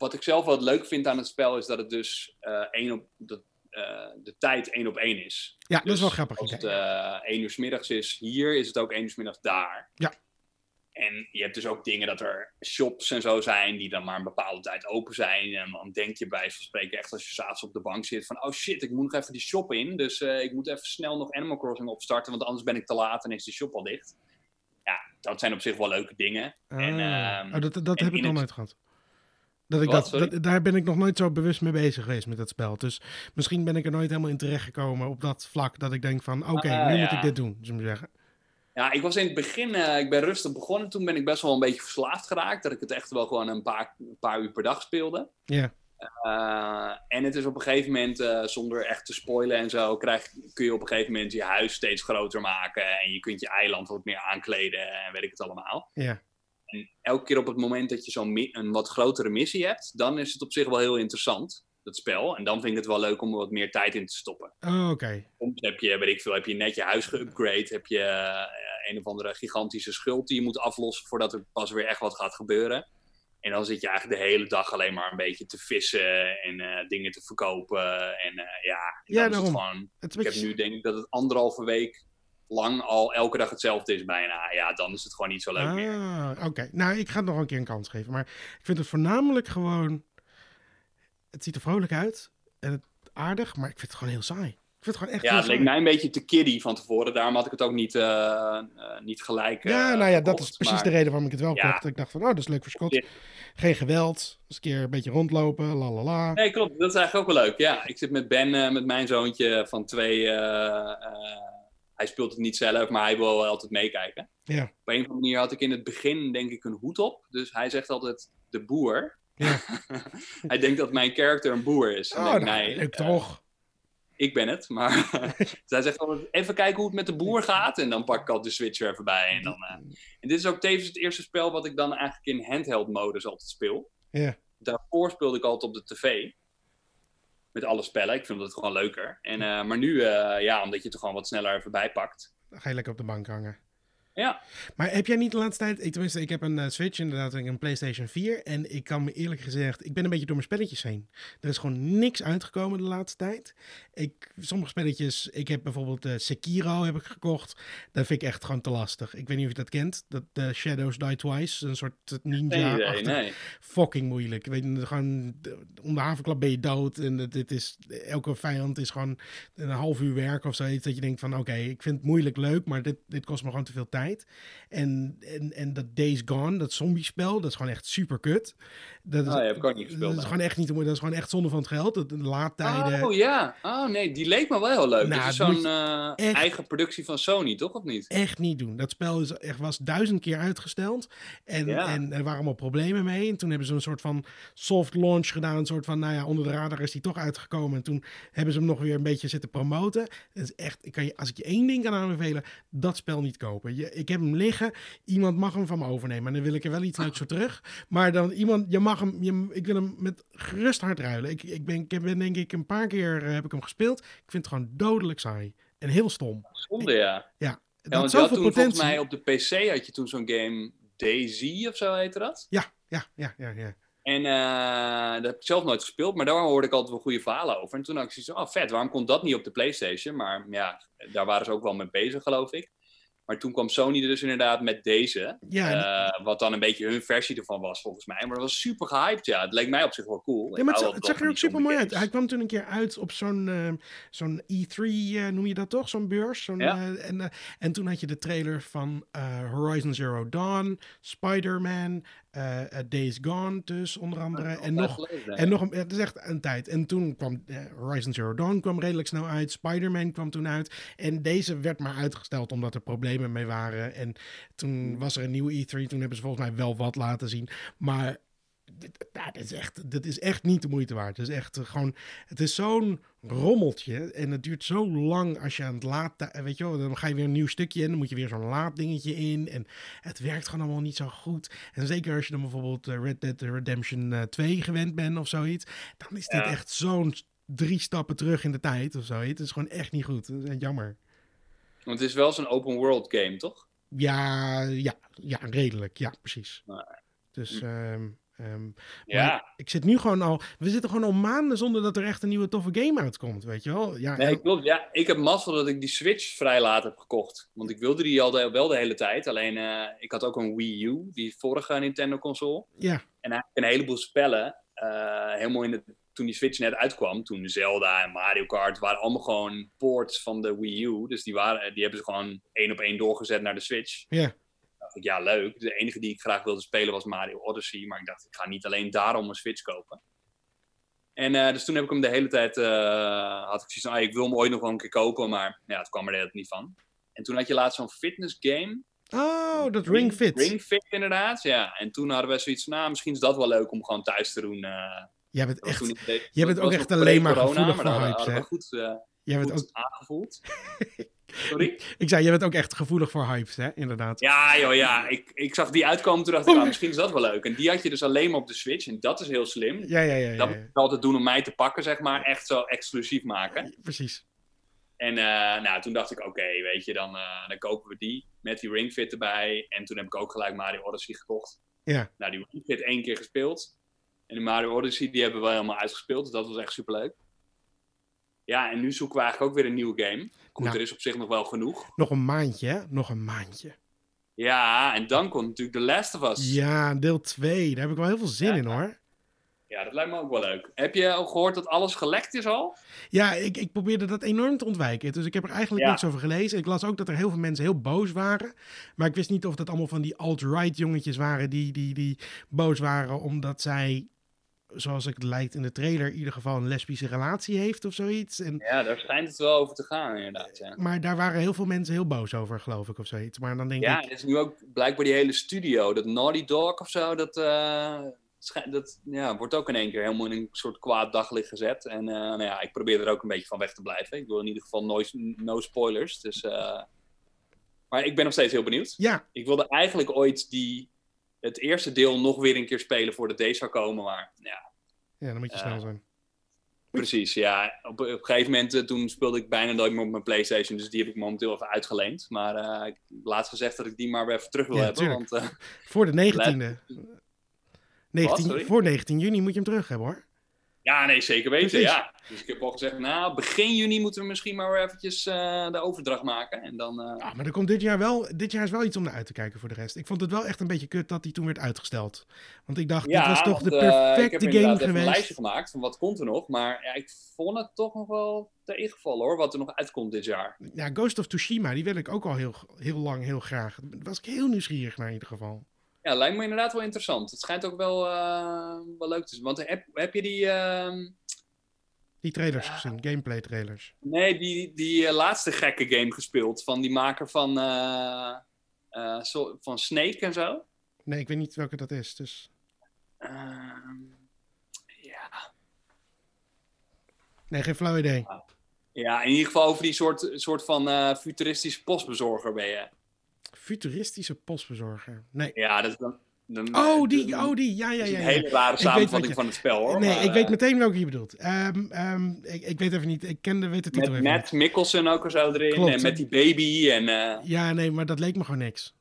wat ik zelf wel leuk vind aan het spel is dat het dus uh, één op de, uh, de tijd één op één is. Ja, dat is dus wel grappig. Als het uh, één uur s middags is hier, is het ook één uur s middags daar. Ja. En je hebt dus ook dingen dat er shops en zo zijn die dan maar een bepaalde tijd open zijn. En dan denk je bij van spreken echt als je s'avonds op de bank zit van... Oh shit, ik moet nog even die shop in. Dus ik moet even snel nog Animal Crossing opstarten, want anders ben ik te laat en is die shop al dicht. Ja, dat zijn op zich wel leuke dingen. Ah. En, um, oh, dat dat heb ik nog nooit gehad. Dat ik dat, daar ben ik nog nooit zo bewust mee bezig geweest met dat spel. Dus misschien ben ik er nooit helemaal in terecht gekomen op dat vlak dat ik denk van oké, ah, nu moet ik dit doen, zullen we zeggen. Ja, ik was in het begin, uh, ik ben rustig begonnen. Toen ben ik best wel een beetje verslaafd geraakt. Dat ik het echt wel gewoon een paar, een paar uur per dag speelde. Ja. Uh, en het is op een gegeven moment, uh, zonder echt te spoilen en zo, krijg, kun je op een gegeven moment je huis steeds groter maken. En je kunt je eiland wat meer aankleden en weet ik het allemaal. Ja. En elke keer op het moment dat je zo'n een wat grotere missie hebt, dan is het op zich wel heel interessant, dat spel. En dan vind ik het wel leuk om er wat meer tijd in te stoppen. Oh, oké. Soms heb je, weet ik veel, heb je net je huis geupgrade, heb je uh, een of andere gigantische schuld die je moet aflossen voordat er pas weer echt wat gaat gebeuren. En dan zit je eigenlijk de hele dag alleen maar een beetje te vissen en uh, dingen te verkopen. En uh, ja, ja dan is het gewoon. Het ik heb nu denk ik dat het anderhalve week lang al elke dag hetzelfde is bijna, ja, dan is het gewoon niet zo leuk ah, meer. Oké, nou, ik ga het nog een keer een kans geven. Maar ik vind het voornamelijk gewoon... Het ziet er vrolijk uit en het aardig, maar ik vind het gewoon heel saai. Ik vind het gewoon echt Ja, het leek mij een beetje te kiddie van tevoren. Daarom had ik het ook niet, uh, uh, niet gelijk Ja, nou ja, dat is precies de reden waarom ik het wel ja. kocht. Ik dacht van, oh, dat is leuk voor Scott. Geen geweld. Eens een keer een beetje rondlopen, la la la. Nee, klopt. Dat is eigenlijk ook wel leuk. Ja, ik zit met Ben, met mijn zoontje van twee hij speelt het niet zelf, maar hij wil wel altijd meekijken. Ja. Op een of andere manier had ik in het begin denk ik een hoed op. Dus hij zegt altijd de boer. Ja. hij denkt dat mijn karakter een boer is. Oh, nou, nee, ik uh, toch. Ik ben het, maar hij zegt altijd even kijken hoe het met de boer gaat. En dan pak ik al de switch er even bij. En, dan, uh... en dit is ook tevens het eerste spel wat ik dan eigenlijk in handheld modus altijd speel. Ja. Daarvoor speelde ik altijd op de tv met alle spellen. Ik vind het gewoon leuker. En, uh, maar nu, uh, ja, omdat je het er gewoon wat sneller even bijpakt. Dan ga je lekker op de bank hangen. Ja. Maar heb jij niet de laatste tijd... Ik, tenminste, ik heb een uh, Switch inderdaad, een PlayStation 4. En ik kan me eerlijk gezegd... Ik ben een beetje door mijn spelletjes heen. Er is gewoon niks uitgekomen de laatste tijd. Ik, sommige spelletjes... Ik heb bijvoorbeeld uh, Sekiro heb ik gekocht. Dat vind ik echt gewoon te lastig. Ik weet niet of je dat kent. Dat uh, Shadows Die Twice. Een soort ninja nee, nee. Fucking moeilijk. Ik weet gewoon... Om de havenklap ben je dood. En dit is... Elke vijand is gewoon een half uur werk of zoiets. Dat je denkt van... Oké, ik vind het moeilijk leuk. Maar dit, dit kost me gewoon te veel tijd. En, en, en dat Days Gone, dat zombie-spel, dat is gewoon echt super kut. Dat is, oh, heb ik ook niet gespeeld. Dat is gewoon echt niet Dat is gewoon echt zonde van het geld. De laadtijden. Oh ja. Oh nee, die leek me wel heel leuk. Nou, dat is zo'n uh, eigen productie van Sony, toch? Of niet? Echt niet doen. Dat spel is echt, was duizend keer uitgesteld. En, en er waren allemaal problemen mee. En toen hebben ze een soort van soft launch gedaan. Een soort van, nou ja, onder de radar is die toch uitgekomen. En toen hebben ze hem nog weer een beetje zitten promoten. Het is echt, ik kan je, als ik je één ding kan aanbevelen, dat spel niet kopen. Je, ik heb hem liggen. Iemand mag hem van me overnemen. En dan wil ik er wel iets leuks voor terug. Maar dan iemand, je mag hem, je, ik wil hem met gerust hart ruilen. Ik, ik, ben, ik ben denk ik een paar keer uh, heb ik hem gespeeld. Ik vind het gewoon dodelijk saai. En heel stom. Zonde, ja. Ja. Ja, want je had toen potentie. volgens mij op de PC had je toen zo'n game Daisy of zo heette dat? Ja, ja, ja, ja, ja. En uh, dat heb ik zelf nooit gespeeld, maar daar hoorde ik altijd wel goede verhalen over. En toen had ik zoiets van, oh vet, waarom komt dat niet op de PlayStation? Maar ja, daar waren ze ook wel mee bezig, geloof ik. Maar toen kwam Sony dus inderdaad met deze. Ja, eh, wat dan een beetje hun versie ervan was, volgens mij. Maar dat was super gehyped, ja. Het leek mij op zich wel cool. Ja, maar het, het zag er ook super mooi uit. Hij kwam toen een keer uit op zo'n uh, zo'n E3, uh, noem je dat toch? Zo'n beurs. Zo'n, ja. en, en toen had je de trailer van Horizon Zero Dawn, Spider-Man, Days Gone dus, onder andere. en nog, en nog een, het is echt een tijd. En toen kwam Horizon Zero Dawn kwam redelijk snel uit. Spider-Man kwam toen uit. En deze werd maar uitgesteld omdat er problemen mee waren. En toen was er een nieuwe E3. Toen hebben ze volgens mij wel wat laten zien. Maar dit, is echt, dit is echt niet de moeite waard. Het is echt gewoon. Het is zo'n rommeltje. En het duurt zo lang als je aan het laten. Weet je wel, dan ga je weer een nieuw stukje in. Dan moet je weer zo'n laaddingetje in. En het werkt gewoon allemaal niet zo goed. En zeker als je dan bijvoorbeeld Red Dead Redemption 2 gewend bent of zoiets. Dan is dit echt zo'n drie stappen terug in de tijd of zo. Het is gewoon echt niet goed. Dat is jammer. Want het is wel zo'n open world game, toch? Ja, ja, ja redelijk. Ja, precies. Dus um, um, ja. ik zit nu gewoon al... We zitten gewoon al maanden zonder dat er echt een nieuwe toffe game uitkomt, weet je wel? Ja, nee, klopt. Ja, ik heb mazzel dat ik die Switch vrij laat heb gekocht. Want ik wilde die al de, wel de hele tijd. Alleen, uh, ik had ook een Wii U, die vorige Nintendo-console. Ja. En eigenlijk een heleboel spellen, uh, helemaal in de toen die Switch net uitkwam, toen Zelda en Mario Kart waren allemaal gewoon ports van de Wii U. Dus die, waren, die hebben ze gewoon één op één doorgezet naar de Switch. Ja. Dacht ik, ja, leuk. De enige die ik graag wilde spelen was Mario Odyssey. Maar ik dacht, ik ga niet alleen daarom een Switch kopen. En uh, dus toen heb ik hem de hele tijd, uh, had ik zoiets van, ah, ik wil hem ooit nog wel een keer kopen. Maar ja, het kwam er net niet van. En toen had je laatst zo'n fitness game. Oh, dat Ring Fit. Ring Fit, inderdaad, ja. En toen hadden we zoiets van, nou, misschien is dat wel leuk om gewoon thuis te doen. Uh, Jij bent, echt, jij bent ook echt alleen maar gevoelig voor hypes, goed, uh, jij goed bent ook... aangevoeld. Sorry? ik zei, jij bent ook echt gevoelig voor hypes, hè? Inderdaad. Ja, joh, ja. Ik, ik zag die uitkomen, toen dacht ik, ah, misschien is dat wel leuk. En die had je dus alleen maar op de Switch. En dat is heel slim. Ja, ja, ja. ja, dat moet je altijd doen om mij te pakken, zeg maar. Echt zo exclusief maken. Precies. En uh, nou, toen dacht ik, oké, okay, weet je, dan, uh, dan kopen we die met die Ring Fit erbij. En toen heb ik ook gelijk Mario Odyssey gekocht. Ja. Nou, die Ring Fit één keer gespeeld. En de Mario Odyssey, die hebben we helemaal uitgespeeld. Dus dat was echt superleuk. Ja, en nu zoeken we eigenlijk ook weer een nieuwe game. Goed, Nou. er is op zich nog wel genoeg. Nog een maandje, hè? Nog een maandje. Ja, en dan komt natuurlijk The Last of Us. Ja, deel 2. Daar heb ik wel heel veel zin Ja. in, hoor. Ja, dat lijkt me ook wel leuk. Heb je al gehoord dat alles gelekt is al? Ja, ik, ik probeerde dat enorm te ontwijken. Dus ik heb er eigenlijk Ja. niks over gelezen. Ik las ook dat er heel veel mensen heel boos waren. Maar ik wist niet of dat allemaal van die alt-right jongetjes waren die, die, die boos waren omdat zij, zoals het lijkt in de trailer, in ieder geval een lesbische relatie heeft of zoiets. En, Ja, daar schijnt het wel over te gaan, inderdaad. Ja, maar daar waren heel veel mensen heel boos over, geloof ik, of zoiets. Maar dan denk ja ik, er is nu ook blijkbaar die hele studio, dat Naughty Dog of zo, dat, eh, dat ja, wordt ook in één keer helemaal in een soort kwaad daglicht gezet. En eh, nou ja, ik probeer er ook een beetje van weg te blijven. Ik wil in ieder geval no, no spoilers. Dus, eh, maar ik ben nog steeds heel benieuwd. ja, Ik wilde eigenlijk ooit die, het eerste deel nog weer een keer spelen voordat deze zou komen. Maar ja, ja, dan moet je snel zijn. precies. Ja, op, op een gegeven moment eh, toen speelde ik bijna nooit meer op mijn PlayStation. Dus die heb ik momenteel even uitgeleend. Maar ik heb laatst gezegd dat ik die maar weer even terug wil Ja, hebben. Want, eh, Voor de 19e. 19, sorry? voor 19 juni moet je hem terug hebben, hoor. Ja, nee, zeker weten. Precies. Ja. Dus ik heb al gezegd, nou, begin juni moeten we misschien maar weer eventjes eh, de overdracht maken. En dan... eh, Ja, maar er komt dit jaar wel. Dit jaar is wel iets om naar uit te kijken voor de rest. Ik vond het wel echt een beetje kut dat hij toen werd uitgesteld. Want ik dacht, dit was toch want, de eh, ik heb perfecte game even een geweest. lijstje gemaakt van wat komt er nog. Maar ja, ik vond het toch nog wel tegenvallen hoor, wat er nog uitkomt dit jaar. Ja, Ghost of Tsushima, die wil ik ook al heel, heel lang, heel graag. Daar was ik heel nieuwsgierig naar in ieder geval. Ja, lijkt me inderdaad wel interessant. Het schijnt ook wel, eh, wel leuk te zijn. Want heb, heb je die, ehm, Die trailers Ja. gezien, gameplay trailers. nee, die, die eh, laatste gekke game gespeeld van die maker van, eh, van Snake en zo? Nee, ik weet niet welke dat is. Dus... Ehm, ja. Nee, geen flauw idee. ja, in ieder geval over die soort, soort van futuristische postbezorger ben je. Futuristische postbezorger. Nee. Ja, dat is dan... Oh, die, oh, die. Ja, dat ja, is ja. een ja. hele wat samenvatting je- van het spel hoor. Nee, maar, ik weet eh, meteen welke je bedoelt. Ehm, ehm, ik, ik weet even niet. Ik ken de, weet de titel Met even Matt Mikkelsen ook er zo erin. Klopt. En met die baby. En, eh. Ja, nee, maar dat leek me gewoon niks.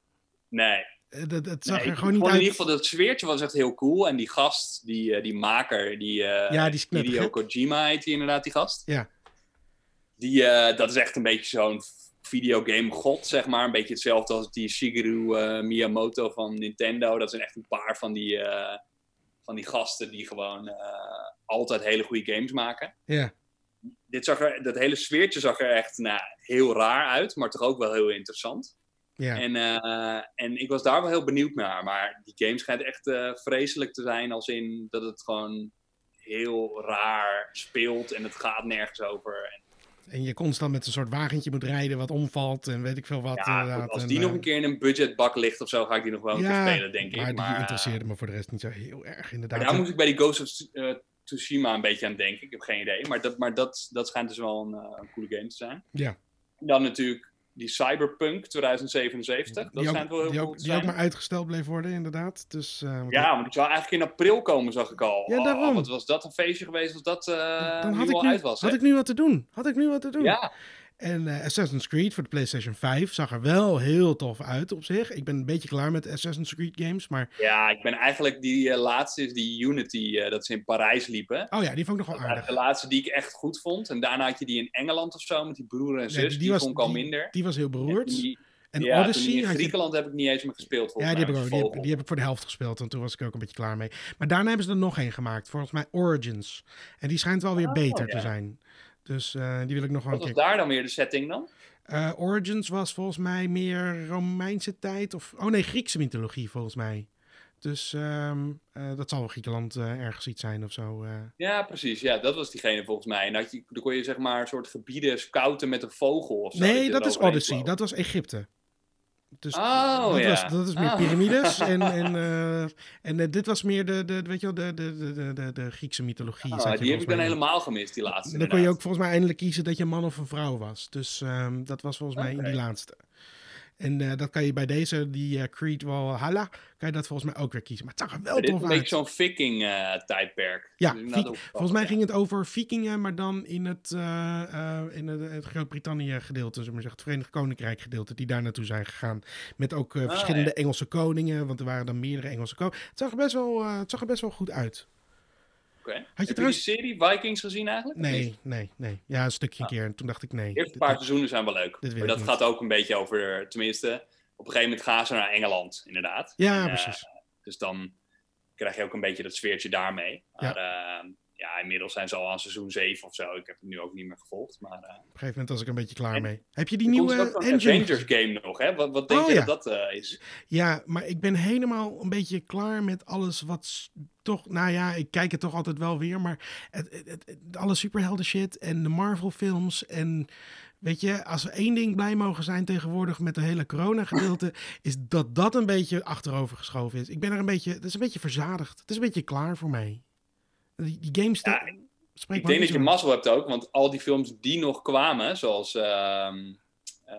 nee. Eh, Dat, het zag nee, er ik gewoon niet uit. in ieder geval dat sfeertje was echt heel cool. En die gast, die, die maker, die, eh Ja, die. Hideo Kojima heet die inderdaad, die gast. Ja. Die, dat is echt een beetje zo'n videogame god, zeg maar. Een beetje hetzelfde als die Shigeru uh, Miyamoto van Nintendo. Dat zijn echt een paar van die, uh, van die gasten die gewoon uh, altijd hele goede games maken. Ja. Dit zag er, dat hele sfeertje zag er echt nou, heel raar uit, maar toch ook wel heel interessant. Ja. En, en ik was daar wel heel benieuwd naar. Maar die game schijnt echt vreselijk te zijn, als in dat het gewoon heel raar speelt en het gaat nergens over. En, en je constant met een soort wagentje moet rijden wat omvalt en weet ik veel wat. Ja, als die nog een keer in een budgetbak ligt of zo, ga ik die nog wel een keer spelen, denk maar ik. Maar die interesseerde me voor de rest niet zo heel erg, inderdaad. daar moest ik bij die Ghost of uh, Tsushima een beetje aan denken. Ik heb geen idee. Maar dat, maar dat, dat schijnt dus wel een, uh, een coole game te zijn. Ja. Dan natuurlijk die Cyberpunk 2077. Dat schijnt wel heel die goed ook, die ook maar uitgesteld bleef worden, inderdaad. Dus, uh, ja, maar die zou eigenlijk in april komen, zag ik al. Ja, daarom. Oh, wat was dat een feestje geweest als dat uh, Dan nu had ik al nu, uit was. Had hè? ik nu wat te doen. Had ik nu wat te doen. Ja, En uh, Assassin's Creed voor de PlayStation 5 zag er wel heel tof uit op zich. Ik ben een beetje klaar met Assassin's Creed games, maar... ja, ik ben eigenlijk die eh, laatste is die Unity, eh, dat ze in Parijs liepen. Oh ja, die vond ik nog wel aardig. de laatste die ik echt goed vond. En daarna had je die in Engeland of zo, met die broer en Nee, zus. die, was, vond ik al minder. Die was heel beroerd. En die- En ja, toen Odyssey in je... Griekenland heb ik niet eens meer gespeeld, Ja, die heb, ik ook, die, heb, die heb ik voor de helft gespeeld. En toen was ik ook een beetje klaar mee. Maar daarna hebben ze er nog één gemaakt. Volgens mij Origins. En die schijnt wel weer Oh, beter ja. te zijn. Dus eh, die wil ik nog wel Wat was daar dan weer de setting dan? Eh, Origins was volgens mij meer Romeinse tijd. Of... Oh nee, Griekse mythologie volgens mij. Dus ehm, eh, dat zal wel Griekenland ergens iets zijn of zo. Ja, precies. Ja, dat was diegene volgens mij. En had je, dan kon je zeg maar een soort gebieden scouten met een vogel of zo. Nee, dat is Odyssey. Dat was Egypte. Dus Oh, dat, ja. was, dat is meer Ah. piramides. En, en, eh, en eh, dit was meer de, de, weet je wel, de, de, de, de, de, Griekse mythologie. Je die heb ik dan helemaal gemist, die laatste. Dan kon je ook volgens mij eindelijk kiezen dat je een man of een vrouw was. Dus ehm, dat was volgens mij in die laatste. En eh, dat kan je bij deze, die eh, Creed Valhalla, kan je dat volgens mij ook weer kiezen. Maar het zag er wel Maar dit tof een uit. beetje zo'n viking-tijdperk. Ja, Vik- volgens mij ging het over vikingen, maar dan in het, in het, het Groot-Brittannië gedeelte, zeg maar zeggen, het Verenigd Koninkrijk gedeelte, die daar naartoe zijn gegaan. Met ook Ah, verschillende ja. Engelse koningen, want er waren dan meerdere Engelse koningen. Het zag er best wel, het zag er best wel goed uit. Heb je je trouwens- die serie Vikings gezien eigenlijk? Nee, nee, nee. Ja, een stukje een Ah. keer. En toen dacht ik nee. De eerste paar dit- seizoenen zijn wel leuk. Maar dat niet. gaat ook een beetje over, tenminste, op een gegeven moment gaan ze naar Engeland, inderdaad. Ja, En, eh, precies. dus dan krijg je ook een beetje dat sfeertje daarmee. Maar ja, ja inmiddels zijn ze al aan seizoen 7 of zo. Ik heb het nu ook niet meer gevolgd. Maar, eh, Op een gegeven moment was ik een beetje klaar En- mee. Heb je die nieuwe? Avengers game nog, hè? Wat, wat denk Oh, je ja. dat dat eh, is? Ja, maar ik ben helemaal een beetje klaar met alles wat toch... Nou ja, ik kijk het toch altijd wel weer, maar het, het, het- het- alle superhelden shit en de Marvel films en... Weet je, als we één ding blij mogen zijn tegenwoordig met de hele corona-gedeelte, is dat dat een beetje achterover geschoven is. Ik ben er een beetje, het is een beetje verzadigd. Het is een beetje klaar voor mij. Die, die games, Ja, Ik denk dat je mazzel hebt ook, want al die films die nog kwamen, zoals ehm, eh,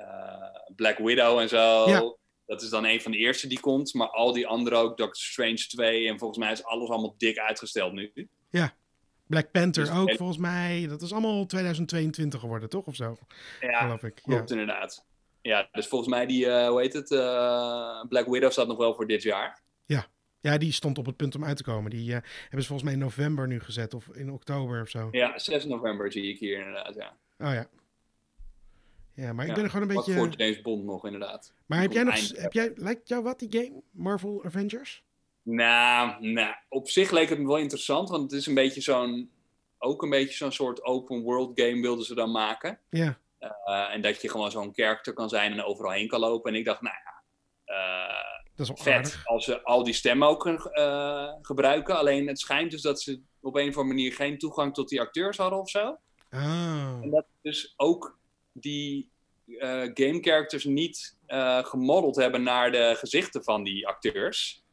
Black Widow en zo, Ja. dat is dan een van de eerste die komt. Maar al die andere ook, Doctor Strange 2 en volgens mij is alles allemaal dik uitgesteld nu. Black Panther Dus- ook, volgens mij. Dat is allemaal 2022 geworden, toch? Of zo, Ja, geloof ik. Ja. klopt inderdaad. Ja, dus volgens mij die, eh, hoe heet het, eh, Black Widow staat nog wel voor dit jaar. Ja, die stond op het punt om uit te komen. Die eh, hebben ze volgens mij in november nu gezet, of in oktober of zo. Ja, 6 november zie ik hier inderdaad, ja. Oh ja. Ja, maar ik Ja, ben er gewoon een Wat beetje... voor James Bond nog inderdaad. Maar heb jij nog... Heb jij, lijkt jou wat, die game? Marvel Avengers? Nou, nou, op zich leek het me wel interessant, want het is een beetje zo'n, ook een beetje zo'n soort open world game wilden ze dan maken. Ja. Eh, en dat je gewoon zo'n character kan zijn en overal heen kan lopen. En ik dacht, nou ja, eh, Dat is vet aardig. als ze al die stemmen ook eh, gebruiken. Alleen het schijnt dus dat ze op een of andere manier geen toegang tot die acteurs hadden of zo. Oh. En dat dus ook die eh, game characters niet eh, gemodeld hebben naar de gezichten van die acteurs.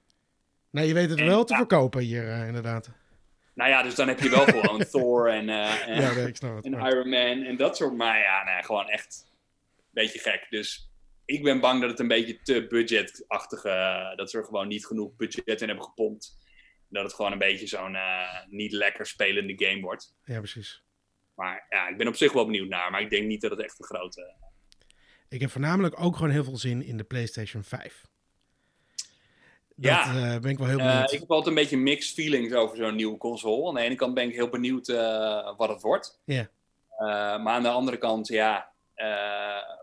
Nee, je weet het En- wel te ja. verkopen hier, inderdaad. Nou ja, dus dan heb je wel gewoon Thor en, en, Ja, nee, Iron Man en dat soort. Maar ja, nee, gewoon echt een beetje gek. Dus ik ben bang dat het een beetje te budgetachtige... dat ze er gewoon niet genoeg budget in hebben gepompt. Dat het gewoon een beetje zo'n eh, niet lekker spelende game wordt. Ja, precies. Maar ja, ik ben op zich wel benieuwd naar. Maar ik denk niet dat het echt een grote... Ik heb voornamelijk ook gewoon heel veel zin in de PlayStation 5. Dat Ja. eh, ben ik wel heel Eh, benieuwd. ik heb altijd een beetje mixed feelings over zo'n nieuwe console. Aan de ene kant ben ik heel benieuwd eh, wat het wordt. Ja. Eh, maar aan de andere kant, ja,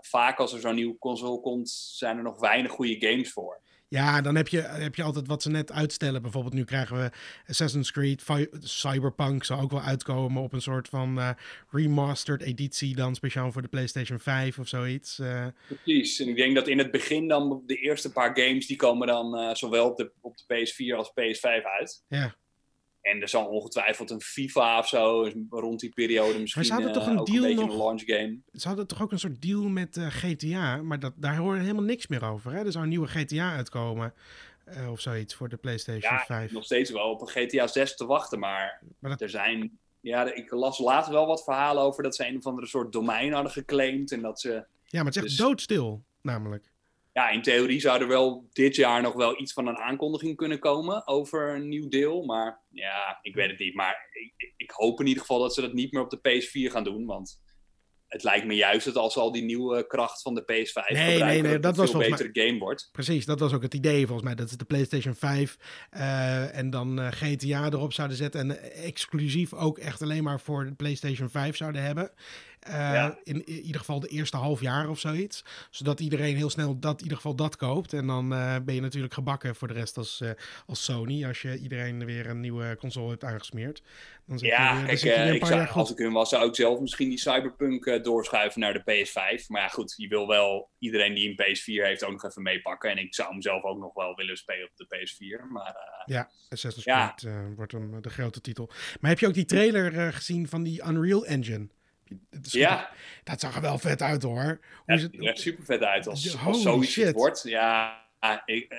vaak als er zo'n nieuwe console komt, zijn er nog weinig goede games voor. Ja, dan heb je, heb je altijd wat ze net uitstellen. Bijvoorbeeld nu krijgen we Assassin's Creed, Cyberpunk zou ook wel uitkomen op een soort van uh, remastered editie dan speciaal voor de PlayStation 5 of zoiets. Uh, Precies, en ik denk dat in het begin dan de eerste paar games die komen dan uh, zowel op de, op de PS4 als PS5 uit. Ja. En er zal ongetwijfeld een FIFA of zo rond die periode misschien maar ze hadden toch een, deal een nog, een launch game. Ze hadden toch ook een soort deal met uh, GTA, maar dat, daar hoor je helemaal niks meer over. Hè? Er zou een nieuwe GTA uitkomen uh, of zoiets voor de PlayStation ja, 5. nog steeds wel op een GTA 6 te wachten, maar, maar dat... er zijn... Ja, ik las later wel wat verhalen over dat ze een of andere soort domein hadden geclaimd en dat ze... Ja, maar het is echt dus... doodstil, namelijk ja, in theorie zou er wel dit jaar nog wel iets van een aankondiging kunnen komen over een nieuw deel. Maar ja, ik weet het niet. Maar ik, ik hoop in ieder geval dat ze dat niet meer op de PS4 gaan doen. Want het lijkt me juist dat als al die nieuwe kracht van de PS5 nee, nee, nee, dat, was een betere game wordt. Precies, dat was ook het idee volgens mij. Dat ze de PlayStation 5 uh, en dan uh, GTA erop zouden zetten. En exclusief ook echt alleen maar voor de PlayStation 5 zouden hebben. Uh, in, in, ieder geval de eerste half jaar of zoiets. Zodat iedereen heel snel dat, in ieder geval dat koopt. En dan uh, ben je natuurlijk gebakken voor de rest als, uh, als Sony. Als je iedereen weer een nieuwe console hebt aangesmeerd. Dan ja, je, kijk, ik zou, als ik hun was, zou ik zelf misschien die Cyberpunk doorschuiven naar de PS5. Maar ja, goed, je wil wel iedereen die een PS4 heeft ook nog even meepakken. En ik zou hem zelf ook nog wel willen spelen op de PS4. Maar, ja, Assassin's Creed ja. wordt dan de grote titel. Maar heb je ook die trailer gezien van die Unreal Engine? Ja. Dat zag er wel vet uit hoor. Hoe ja, het er super vet uit als, als zoiets het wordt. Ja, ik, uh,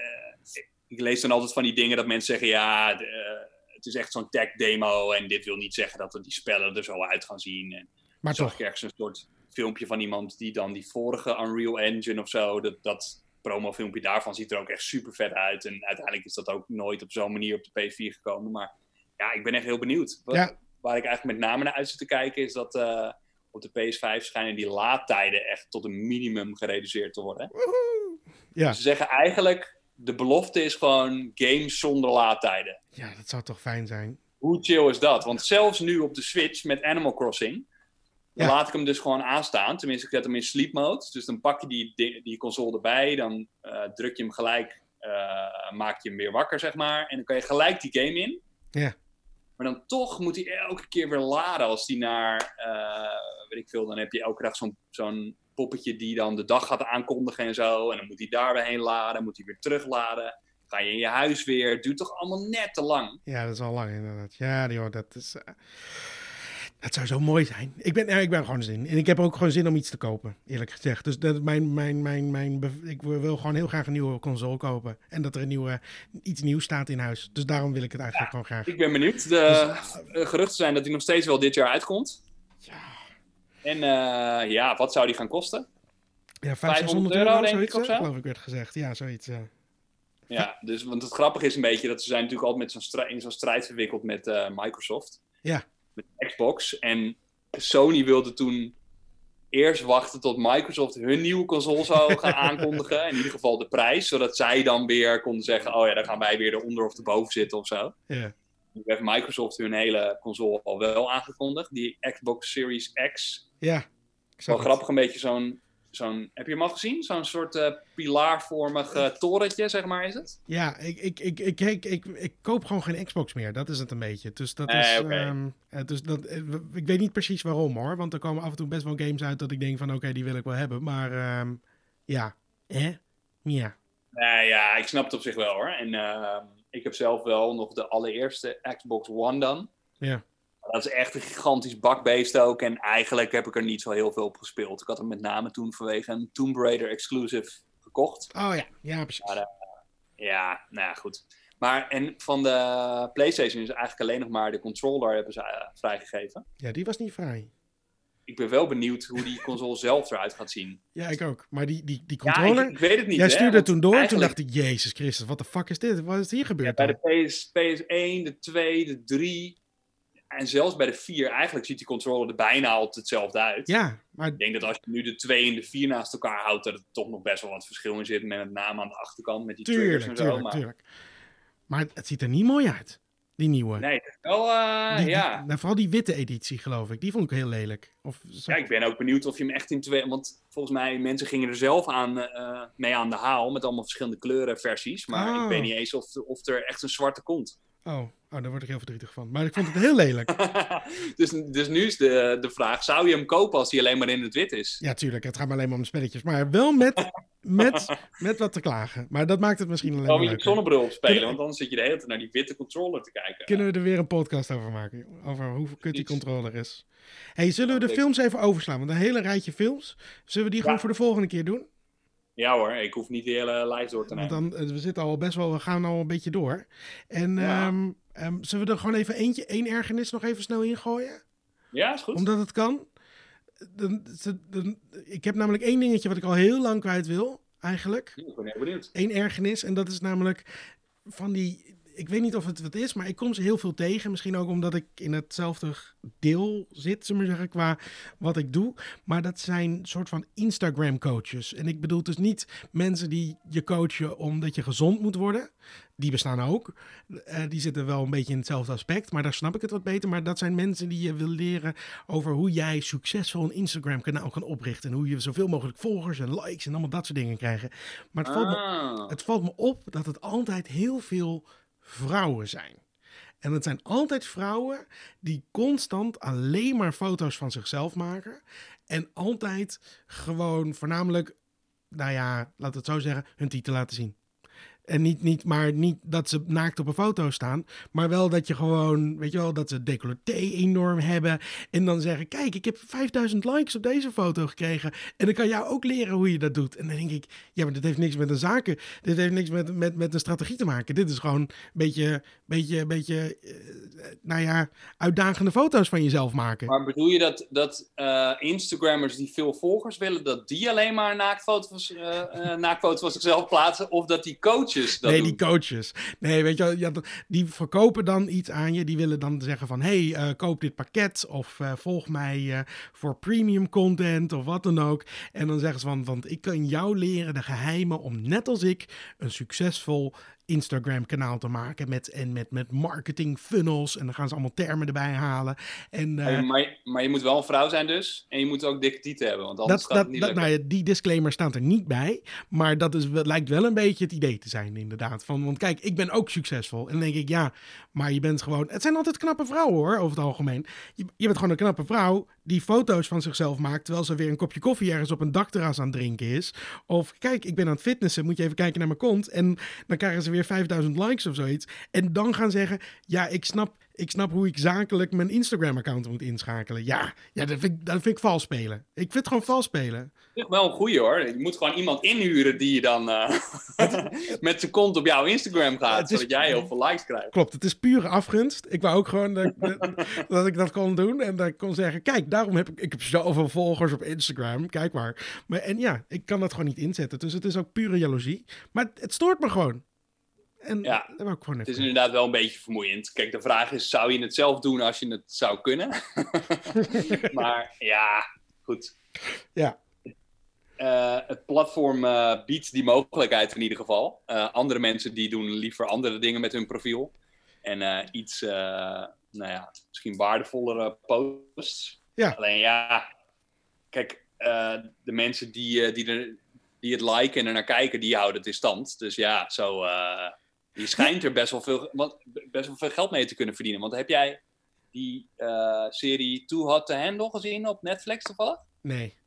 ik, lees dan altijd van die dingen dat mensen zeggen: ja, de, uh, het is echt zo'n tech demo. En dit wil niet zeggen dat we die spellen er zo uit gaan zien. En maar toch. ik ergens een soort filmpje van iemand die dan die vorige Unreal Engine of zo, dat, dat promofilmpje daarvan ziet er ook echt super vet uit. En uiteindelijk is dat ook nooit op zo'n manier op de P4 gekomen. Maar ja, ik ben echt heel benieuwd. Wat, ja waar ik eigenlijk met name naar uit zit te kijken, is dat uh, op de PS5 schijnen die laadtijden echt tot een minimum gereduceerd te worden. Ja. ze zeggen eigenlijk, de belofte is gewoon games zonder laadtijden. Ja, dat zou toch fijn zijn. Hoe chill is dat? Want zelfs nu op de Switch met Animal Crossing, ja. laat ik hem dus gewoon aanstaan. Tenminste, ik zet hem in sleep mode. Dus dan pak je die, die console erbij, dan uh, druk je hem gelijk, uh, maak je hem weer wakker, zeg maar. En dan kan je gelijk die game in. Ja. Maar dan toch moet hij elke keer weer laden als hij naar, uh, weet ik veel, dan heb je elke dag zo'n poppetje die dan de dag gaat aankondigen en zo. En dan moet hij daar weer heen laden, moet hij weer terugladen. Ga je in je huis weer. Het duurt toch allemaal net te lang. Ja, dat is al lang inderdaad. Ja, joh, dat is... Uh... Het zou zo mooi zijn. Ik ben, ja, ik ben gewoon zin. En ik heb ook gewoon zin om iets te kopen, eerlijk gezegd. Dus dat, mijn, mijn, mijn, mijn, ik wil gewoon heel graag een nieuwe console kopen. En dat er een nieuwe, iets nieuws staat in huis. Dus daarom wil ik het eigenlijk gewoon graag. Ik ben benieuwd. De dus, geruchten zijn dat hij nog steeds wel dit jaar uitkomt. Ja. En uh, ja, wat zou die gaan kosten? Ja, 500 euro, euro denk ik of zo? geloof ik werd gezegd. Ja, zoiets. Ja. Ja, dus, want het grappige is een beetje dat ze zijn natuurlijk altijd met zo'n in zo'n strijd verwikkeld met uh, Microsoft. Ja met Xbox. En Sony wilde toen eerst wachten tot Microsoft hun nieuwe console zou gaan aankondigen. In ieder geval de prijs, zodat zij dan weer konden zeggen: Oh ja, dan gaan wij weer eronder of erboven zitten of zo. Nu heeft Microsoft hun hele console al wel aangekondigd, die Xbox Series X. Ja. Wel grappig, een beetje zo'n zo'n, heb je hem al gezien? Zo'n soort uh, pilaarvormig uh, torentje, zeg maar, is het? Ja, ik, ik, ik, ik, ik, ik, ik, koop gewoon geen Xbox meer. Dat is het een beetje. Dus dat is. Okay. Um, ehm, dus dat, eh, ik weet niet precies waarom hoor. Want er komen af en toe best wel games uit dat ik denk van oké, die wil ik wel hebben. Maar um, ja, eh? Ja. Ja, ik snap het op zich wel hoor. En uh, ik heb zelf wel nog de allereerste Xbox One dan. Ja. Dat is echt een gigantisch bakbeest ook. En eigenlijk heb ik er niet zo heel veel op gespeeld. Ik had hem met name toen vanwege een Tomb Raider exclusive gekocht. Oh ja, ja precies. Maar, uh, ja, nou ja, goed. Maar en van de PlayStation is eigenlijk alleen nog maar de controller hebben ze uh, vrijgegeven. Ja, die was niet vrij. Ik ben wel benieuwd hoe die console zelf eruit gaat zien. Ja, ik ook. Maar die, die, die controller... Ja, ik, ik weet het niet. Jij stuurde toen door en toen dacht ik, Jezus Christus, wat de fuck is dit? Wat is hier gebeurd? Ja, bij de PS, PS1, de 2, de 3 en zelfs bij de 4, eigenlijk ziet die controller er bijna altijd hetzelfde uit. Ja, maar... Ik denk dat als je nu de 2 en de 4 naast elkaar houdt, dat er toch nog best wel wat verschil in zit. Met name aan de achterkant, met die tuurlijk, triggers en tuurlijk, zo. Maar... Tuurlijk. maar het ziet er niet mooi uit. Die nieuwe. Nee, wel, uh, ja. nou, vooral die witte editie, geloof ik. Die vond ik heel lelijk. Of, ja, ik ben ook benieuwd of je hem echt in twee... Want volgens mij, mensen gingen er zelf aan, uh, mee aan de haal... met allemaal verschillende kleurenversies. Maar ik weet Oh. niet eens of, of er echt een zwarte komt. Oh, oh, daar word ik heel verdrietig van. Maar ik vond het heel lelijk. dus, dus nu is de, de vraag, zou je hem kopen als hij alleen maar in het wit is? Ja, tuurlijk. Het gaat me alleen maar om de spelletjes. Maar wel met, met, met wat te klagen. Maar dat maakt het misschien alleen Dan maar moet je zonnebril opspelen, Kunnen- want dan zit je de hele tijd naar die witte controller te kijken. Kunnen we er weer een podcast over maken? Over hoe kut die controller is. hey, zullen we de films even overslaan? Want een hele rijtje films. Zullen we die gewoon Ja. voor de volgende keer doen? Ja hoor, ik hoef niet de hele lijst door te Want nemen. dan, eh, we zitten al best wel, we gaan al een beetje door. En Ja. ehm, ehm, zullen we er gewoon even eentje, één ergernis nog even snel ingooien? Ja, is goed. Omdat het kan. Dan, dan- ik heb namelijk één dingetje wat ik al heel lang kwijt wil, eigenlijk. Ik ben heel benieuwd. Eén ergernis. En dat is namelijk van die. Ik weet niet of het wat is, maar ik kom ze heel veel tegen. Misschien ook omdat ik in hetzelfde deel zit, zullen we zeggen, qua wat ik doe. Maar dat zijn soort van Instagram-coaches. En ik bedoel dus niet mensen die je coachen omdat je gezond moet worden. Die bestaan ook. Eh, die zitten wel een beetje in hetzelfde aspect, maar daar snap ik het wat beter. Maar dat zijn mensen die je wil leren over hoe jij succesvol een Instagram-kanaal kan oprichten. En hoe je zoveel mogelijk volgers en likes en allemaal dat soort dingen krijgen. Maar het valt me Ah. het valt me op dat het altijd heel veel vrouwen zijn. En het zijn altijd vrouwen die constant alleen maar foto's van zichzelf maken. En altijd gewoon voornamelijk, nou ja, laat het zo zeggen, hun titel laten zien. En niet, niet, maar niet dat ze naakt op een foto staan. Maar wel dat je gewoon, weet je wel, dat ze decolleté enorm hebben. En dan zeggen, kijk, ik heb 5000 likes op deze foto gekregen. En ik kan jou ook leren hoe je dat doet. En dan denk ik, ja, maar dit heeft niks met een zaken. Dit heeft niks met, met, met een strategie te maken. Dit is gewoon een beetje, beetje, beetje, eh, nou ja, uitdagende foto's van jezelf maken. Maar bedoel je dat, dat eh, Instagrammers die veel volgers willen, dat die alleen maar naaktfoto's, eh eh, naaktfoto's van zichzelf plaatsen? Of dat die coaches dat nee, doen? die coaches. Nee, weet je, wel, die verkopen dan iets aan je. Die willen dan zeggen van, hey, eh, koop dit pakket of eh, volg mij eh, voor premium content of wat dan ook. En dan zeggen ze van, want ik kan jou leren de geheimen om net als ik een succesvol Instagram kanaal te maken met, en met, met marketing funnels. En dan gaan ze allemaal termen erbij halen. En, eh, maar, maar je moet wel een vrouw zijn dus. En je moet ook dikke tieten hebben, want anders dat, gaat het niet dat, nou ja, die disclaimer staat er niet bij. Maar dat is, lijkt wel een beetje het idee te zijn, inderdaad. Van, want kijk, ik ben ook succesvol. En dan denk ik, ja, maar je bent gewoon... Het zijn altijd knappe vrouwen, hoor, over het algemeen. Je, je bent gewoon een knappe vrouw die foto's van zichzelf maakt... terwijl ze weer een kopje koffie ergens op een dakterras aan het drinken is. Of, kijk, ik ben aan het fitnessen, moet je even kijken naar mijn kont. En dan krijgen ze weer 5000 likes of zoiets. En dan gaan zeggen, ja, ik snap... Ik snap hoe ik zakelijk mijn Instagram-account moet inschakelen. Ja, ja dat, vind ik, dat vind ik vals spelen. Ik vind het gewoon vals spelen. Wel een goeie hoor. Je moet gewoon iemand inhuren die je dan eh, met zijn kont op jouw Instagram gaat, is- zodat jij heel veel likes krijgt. Klopt, het is pure afgunst. Ik wou ook gewoon dat, dat, dat ik dat kon doen. En dat ik kon zeggen, kijk, daarom heb ik, ik heb zoveel volgers op Instagram. Kijk maar. maar. En ja, ik kan dat gewoon niet inzetten. Dus het is ook pure jaloezie. Maar het, het stoort me gewoon. En Ja, dat Het is inderdaad wel een beetje vermoeiend. Kijk, de vraag is, zou je het zelf doen als je het zou kunnen? maar ja, goed. Ja. Eh, het platform eh, biedt die mogelijkheid in ieder geval. Eh, andere mensen die doen liever andere dingen met hun profiel. En iets, nou ja, misschien waardevollere posts. Ja. Alleen ja, kijk, de mensen die, die, er, die het liken en er naar kijken, die houden het in stand. Dus ja, zo, je schijnt er best wel, veel, want, best wel veel geld mee te kunnen verdienen. Want heb jij die eh, serie Too Hot to Handle gezien op Netflix toevallig? Nee.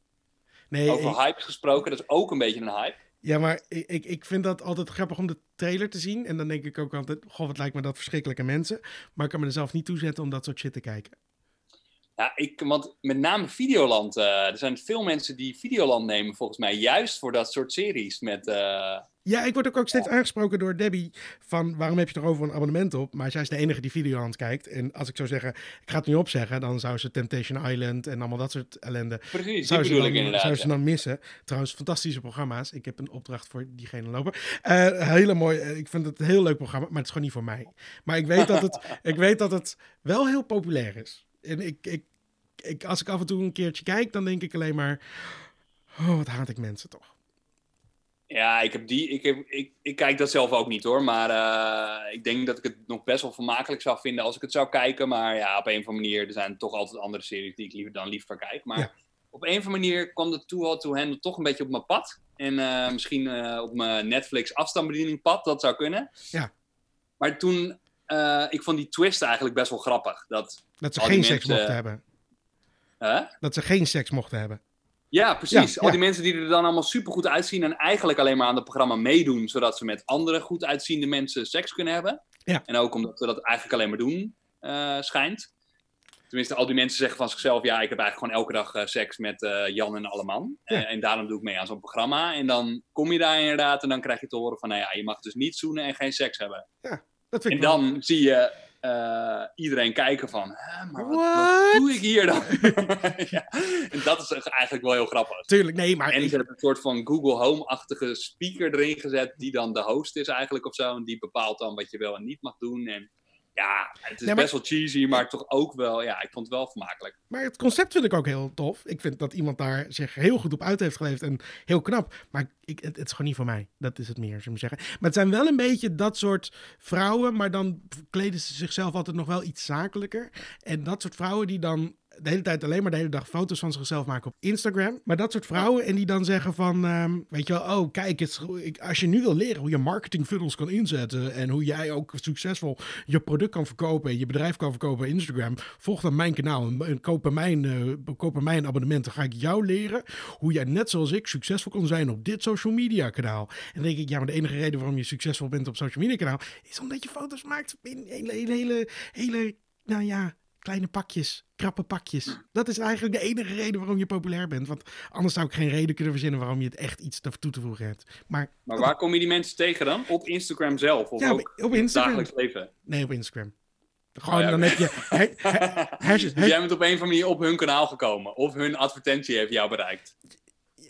Nee, Over ik- hypes gesproken, dat is ook een beetje een hype. ja, maar ik, ik, ik vind dat altijd grappig om de trailer te zien. En dan denk ik ook altijd, goh, wat lijkt me dat verschrikkelijke mensen. Maar ik kan me er zelf niet toe zetten om dat soort shit te kijken. Ja, ik, want met name Videoland. eh, er zijn veel mensen die Videoland nemen, volgens mij, juist voor dat soort series. Met, eh, Ja, ik word ook, ook steeds aangesproken door Debbie van waarom heb je er over een abonnement op? Maar zij is de enige die Videoland kijkt. En als ik zou zeggen, ik ga het nu opzeggen, dan zou ze Temptation Island en allemaal dat soort ellende, precies, die zou ze, dan, ik inderdaad. zou ze ja. dan missen. Trouwens, fantastische programma's. Ik heb een opdracht voor diegene lopen. Eh, hele mooi, ik vind het een heel leuk programma, maar het is gewoon niet voor mij. Maar ik weet dat het, ik weet dat het wel heel populair is. En ik, ik, ik, als ik af en toe een keertje kijk, dan denk ik alleen maar, oh, wat haat ik mensen toch. Ja, ik, heb die, ik, heb, ik, ik kijk dat zelf ook niet hoor. Maar uh, ik denk dat ik het nog best wel vermakelijk zou vinden als ik het zou kijken. Maar ja, op een of andere manier, er zijn toch altijd andere series die ik liever dan liever kijk. Maar ja. op een of andere manier kwam de Too Hot To Handle toch een beetje op mijn pad. En uh, misschien uh, op mijn Netflix afstandsbediening pad, dat zou kunnen. Ja. Maar toen, ik vond die twist eigenlijk best wel grappig. Dat, dat ze geen seks mochten hebben. Huh? Dat ze geen seks mochten hebben. Ja, precies. Al die mensen die er dan allemaal super goed uitzien en eigenlijk alleen maar aan het programma meedoen, zodat ze met andere goed uitziende mensen seks kunnen hebben. Ja. En ook omdat we dat eigenlijk alleen maar doen, uh, schijnt. Tenminste, al die mensen zeggen van zichzelf, ja, ik heb eigenlijk gewoon elke dag uh, seks met uh, Jan en Alleman. Ja. en daarom doe ik mee aan zo'n programma. En dan kom je daar inderdaad en dan krijg je te horen van, nou ja, je mag dus niet zoenen en geen seks hebben. Ja, dat vind ik En dan zie je uh, iedereen kijken van, maar wat, wat, doe ik hier dan? ja, en dat is eigenlijk wel heel grappig. Tuurlijk, nee, maar... En ze hebben een soort van Google Home-achtige speaker erin gezet, die dan de host is eigenlijk of zo. En die bepaalt dan wat je wel en niet mag doen. En ja, het is nee, best wel cheesy, maar toch ook wel, ja, ik vond het wel vermakelijk. Maar het concept vind ik ook heel tof. Ik vind dat iemand daar zich heel goed op uit heeft geleefd en heel knap. Maar ik, het, het, is gewoon niet voor mij. Dat is het meer, zou ik zeggen. Maar het zijn wel een beetje dat soort vrouwen, maar dan kleden ze zichzelf altijd nog wel iets zakelijker. En dat soort vrouwen die dan de hele tijd alleen maar de hele dag foto's van zichzelf maken op Instagram. Maar dat soort vrouwen en die dan zeggen van, um, weet je wel, oh kijk, het, als je nu wil leren hoe je marketing funnels kan inzetten en hoe jij ook succesvol je product kan verkopen en je bedrijf kan verkopen op Instagram, volg dan mijn kanaal en koop mijn, uh, koop mijn abonnement. Dan ga ik jou leren hoe jij net zoals ik succesvol kan zijn op dit social media kanaal. En denk ik, ja, maar de enige reden waarom je succesvol bent op social media kanaal is omdat je foto's maakt in hele, hele, hele nou ja, kleine pakjes, krappe pakjes. Dat is eigenlijk de enige reden waarom je populair bent. Want anders zou ik geen reden kunnen verzinnen waarom je het echt iets toe te voegen hebt. Maar, maar waar kom je die mensen tegen dan? Op Instagram zelf? Of ja, ook op Instagram. dagelijks leven? Nee, op Instagram. Gewoon, oh, dan heb je... Dus jij bent op een of andere manier op hun kanaal gekomen. Of hun advertentie heeft jou bereikt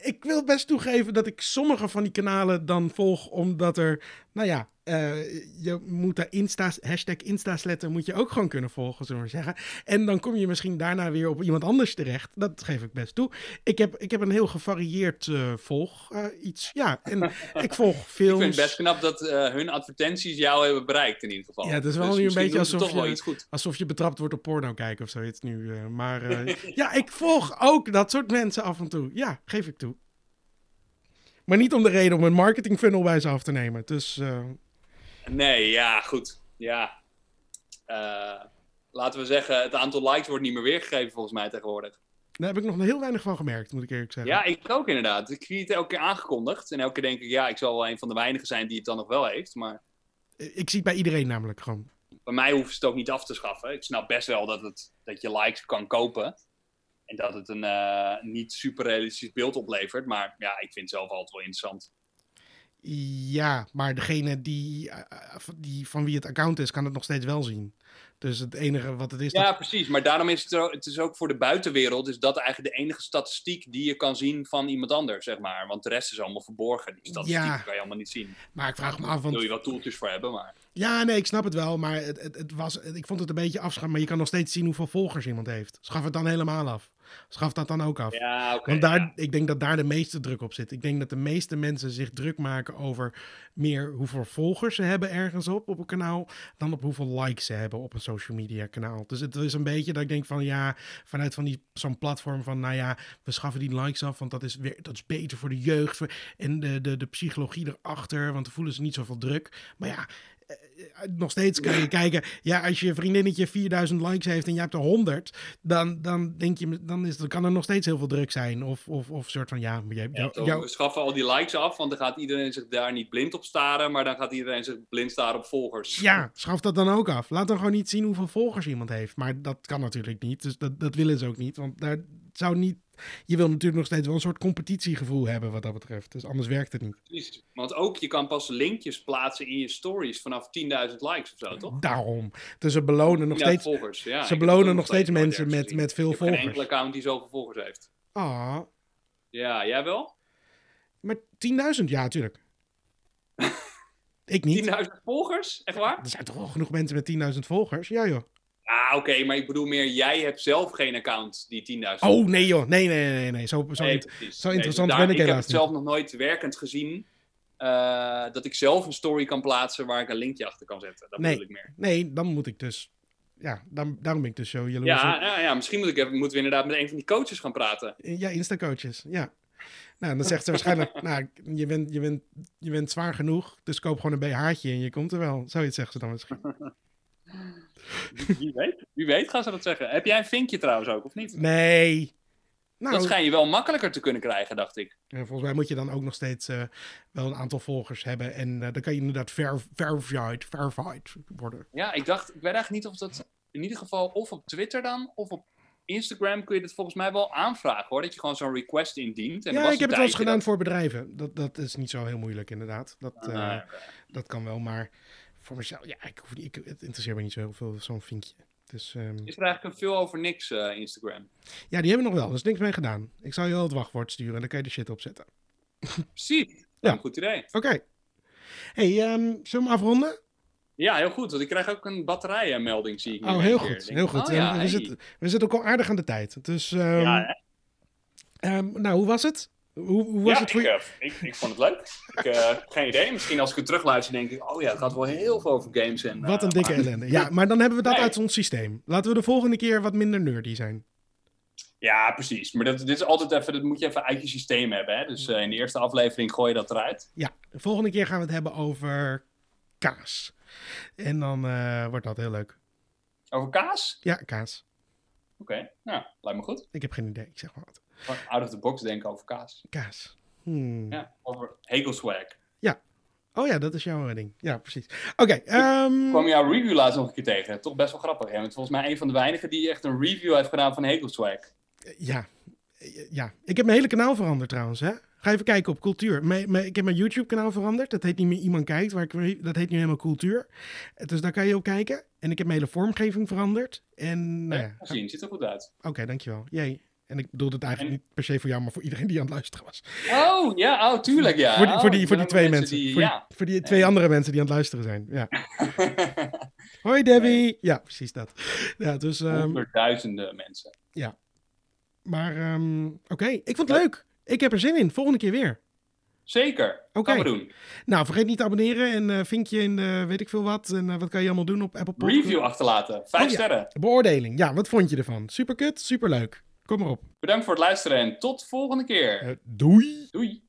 ik wil best toegeven dat ik sommige van die kanalen dan volg, omdat er, nou ja, uh, je moet daar Insta's, hashtag Instasletter moet je ook gewoon kunnen volgen, zullen we zeggen. En dan kom je misschien daarna weer op iemand anders terecht. Dat geef ik best toe. Ik heb, ik heb een heel gevarieerd uh, volg uh, iets. Ja, en ik volg veel. Ik vind het best knap dat hun advertenties jou hebben bereikt in ieder geval. Ja, het is wel dus nu een beetje alsof je, alsof je betrapt wordt op porno kijken of zoiets nu. maar ja, ik volg ook dat soort mensen af en toe. Ja, geef ik toe. Maar niet om de reden om een marketing funnel bij ze af te nemen. Dus Nee, ja, goed. Ja. Uh, laten we zeggen, het aantal likes wordt niet meer weergegeven volgens mij tegenwoordig. Daar heb ik nog heel weinig van gemerkt, moet ik eerlijk zeggen. Ja, ik ook inderdaad. Ik zie het elke keer aangekondigd. En elke keer denk ik, ja, ik zal wel een van de weinigen zijn die het dan nog wel heeft. Maar... Ik zie het bij iedereen namelijk gewoon. Bij mij hoeft het ook niet af te schaffen. Ik snap best wel dat, het, dat je likes kan kopen. En dat het een uh, niet super realistisch beeld oplevert. Maar ja, ik vind het zelf altijd wel interessant. Ja, maar degene die, eh, die van wie het account is, kan het nog steeds wel zien. Dus het enige wat het is. Ja, precies. Maar daarom is het, het is ook voor de buitenwereld is dat eigenlijk de enige statistiek die je kan zien van iemand anders, zeg maar. Want de rest is allemaal verborgen. Die statistiek ja, kan je allemaal niet zien. Maar ik vraag me af. Want... Wil je wat toeltjes voor hebben, maar. Ja, nee, ik snap het wel. Maar het, het, het was, ik vond het een beetje afschaffen. Maar je kan nog steeds zien hoeveel volgers iemand heeft. Schaf het dan helemaal af. Schaf dat dan ook af. Ja, okay, Want daar, ja. ik denk dat daar de meeste druk op zit. Ik denk dat de meeste mensen zich druk maken over meer hoeveel volgers ze hebben ergens op, op een kanaal, dan op hoeveel likes ze hebben op een social media kanaal. Dus het is een beetje dat ik denk van ja, vanuit van die, zo'n platform van nou ja, we schaffen die likes af, want dat is, weer, dat is beter voor de jeugd en de, de, de psychologie erachter, want dan voelen ze niet zoveel druk. Maar ja, nog steeds kan je kijken. Ja, als je vriendinnetje 4000 likes heeft en je hebt er 100, dan, dan denk je, dan, is, dan kan er nog steeds heel veel druk zijn. Of, of, of soort van ja, jij, ja jou, we schaffen al die likes af, want dan gaat iedereen zich daar niet blind op staren, maar dan gaat iedereen zich blind staren op volgers. Ja, schaf dat dan ook af. Laat dan gewoon niet zien hoeveel volgers iemand heeft. Maar dat kan natuurlijk niet. Dus dat, dat willen ze ook niet. Want daar zou niet je wil natuurlijk nog steeds wel een soort competitiegevoel hebben wat dat betreft. Dus anders werkt het niet. Precies. Want ook je kan pas linkjes plaatsen in je stories vanaf 10.000 likes of zo, toch? Daarom. Dus ze belonen nog steeds. Volgers. Ja, ze belonen nog steeds mensen met, met veel volgers. Geen enkele account die zoveel volgers heeft. Ah. Ja, jij wel? Maar 10.000, ja, natuurlijk. Ik niet. 10.000 volgers? Echt waar? Er zijn toch wel genoeg mensen met 10.000 volgers? Ja, joh. Ah, oké, maar ik bedoel meer, jij hebt zelf geen account die 10.000. Oh, nee joh, nee, nee, nee, nee. Zo, zo, nee, zo interessant nee, dus ben ik helaas Ik heb het zelf nog nooit werkend gezien. uh, dat ik zelf een story kan plaatsen waar ik een linkje achter kan zetten. Dat nee, bedoel ik meer. Nee, dan moet ik dus. Ja, daarom ben ik dus zo jaloers. Ja, ja, ja, misschien moet ik even, moeten we inderdaad met een van die coaches gaan praten. Ja, Insta-coaches, ja. Nou, dan zegt ze waarschijnlijk, nou, je bent, je, bent, je bent zwaar genoeg, dus koop gewoon een BH'tje en je komt er wel. Zoiets zeggen ze dan misschien. Wie weet, wie weet gaan ze dat zeggen. Heb jij een vinkje trouwens ook, of niet? Nee. Nou, dat schijn je wel makkelijker te kunnen krijgen, dacht ik. volgens mij moet je dan ook nog steeds uh, wel een aantal volgers hebben. En uh, dan kan je inderdaad ver, verified, verified worden. Ja, ik dacht, ik weet eigenlijk niet of dat in ieder geval of op Twitter dan, of op Instagram kun je het volgens mij wel aanvragen hoor. Dat je gewoon zo'n request indient. En ja, ik heb het wel eens gedaan voor bedrijven. Dat, dat is niet zo heel moeilijk inderdaad. Dat, uh, ah, okay. dat kan wel, maar voor mezelf, ja, ik, hoef niet, ik, het interesseert me niet zo heel veel, zo'n vinkje. Dus, um... Is er eigenlijk een veel over niks uh, Instagram? Ja, die hebben we nog wel. Er is niks mee gedaan. Ik zal je wel het wachtwoord sturen en dan kan je de shit opzetten. Precies. Ja. Een goed idee. Oké. Okay. Hey, um, zullen we afronden? Ja, heel goed. Want ik krijg ook een batterijenmelding, zie ik. Oh, heel goed. Heel goed. Oh, ja, we, hey. zitten, we zitten ook al aardig aan de tijd. Dus, um, ja, um, nou, hoe was het? Hoe, hoe was ja, het voor ik, je? Uh, ik, ik, vond het leuk. Ik uh, geen idee. Misschien als ik het terugluister, denk ik: oh ja, het gaat wel heel veel over games. En, wat een dikke ellende. Ja, maar dan hebben we dat nee. uit ons systeem. Laten we de volgende keer wat minder nerdy zijn. Ja, precies. Maar dat, dit is altijd even, dat moet je even uit je systeem hebben. Hè? Dus in de eerste aflevering gooi je dat eruit. Ja, de volgende keer gaan we het hebben over kaas. En dan wordt dat heel leuk. Over kaas? Ja, kaas. Oké, okay. nou, lijkt me goed. Ik heb geen idee, ik zeg maar wat. Out of the box denken over kaas. Kaas. Hmm. Ja, over Hegelswag. Ja. Oh ja, dat is jouw ding. Ja, precies. Oké. Okay, um... Ik kwam jouw review laatst nog een keer tegen. Toch best wel grappig. Hè? Want volgens mij een van de weinigen die echt een review heeft gedaan van Hegelswag. Ja. Ja. Ik heb mijn hele kanaal veranderd trouwens, hè. Ga even kijken op cultuur. Mijn, mijn, ik heb mijn YouTube-kanaal veranderd. Dat heet niet meer Iemand Kijkt. Waar ik, dat heet nu helemaal cultuur. Dus daar kan je op kijken. En ik heb mijn hele vormgeving veranderd. En, nou ja, ja zien, ziet er goed uit. Oké, okay, dankjewel. Jee. En ik bedoel het eigenlijk en... niet per se voor jou, maar voor iedereen die aan het luisteren was. Oh, ja, oh, tuurlijk, ja. voor, die, oh, voor, die, voor die twee mensen. Die, voor, ja. die, voor, die, twee andere mensen die aan het luisteren zijn. Ja. Hoi Debbie. Ja, precies dat. Ja, dus, um, Honderdduizenden mensen. Ja. Maar, um, oké. Okay. Ik vond het leuk. Ik heb er zin in. Volgende keer weer. Zeker. Oké. Okay. doen. Nou, vergeet niet te abonneren en uh, vinkje in de weet ik veel wat. En uh, wat kan je allemaal doen op Apple Podcast? Review achterlaten. Vijf oh, ja. sterren. Beoordeling. Ja, wat vond je ervan? Super kut, super leuk. Kom maar op. Bedankt voor het luisteren en tot volgende keer. Uh, doei. Doei.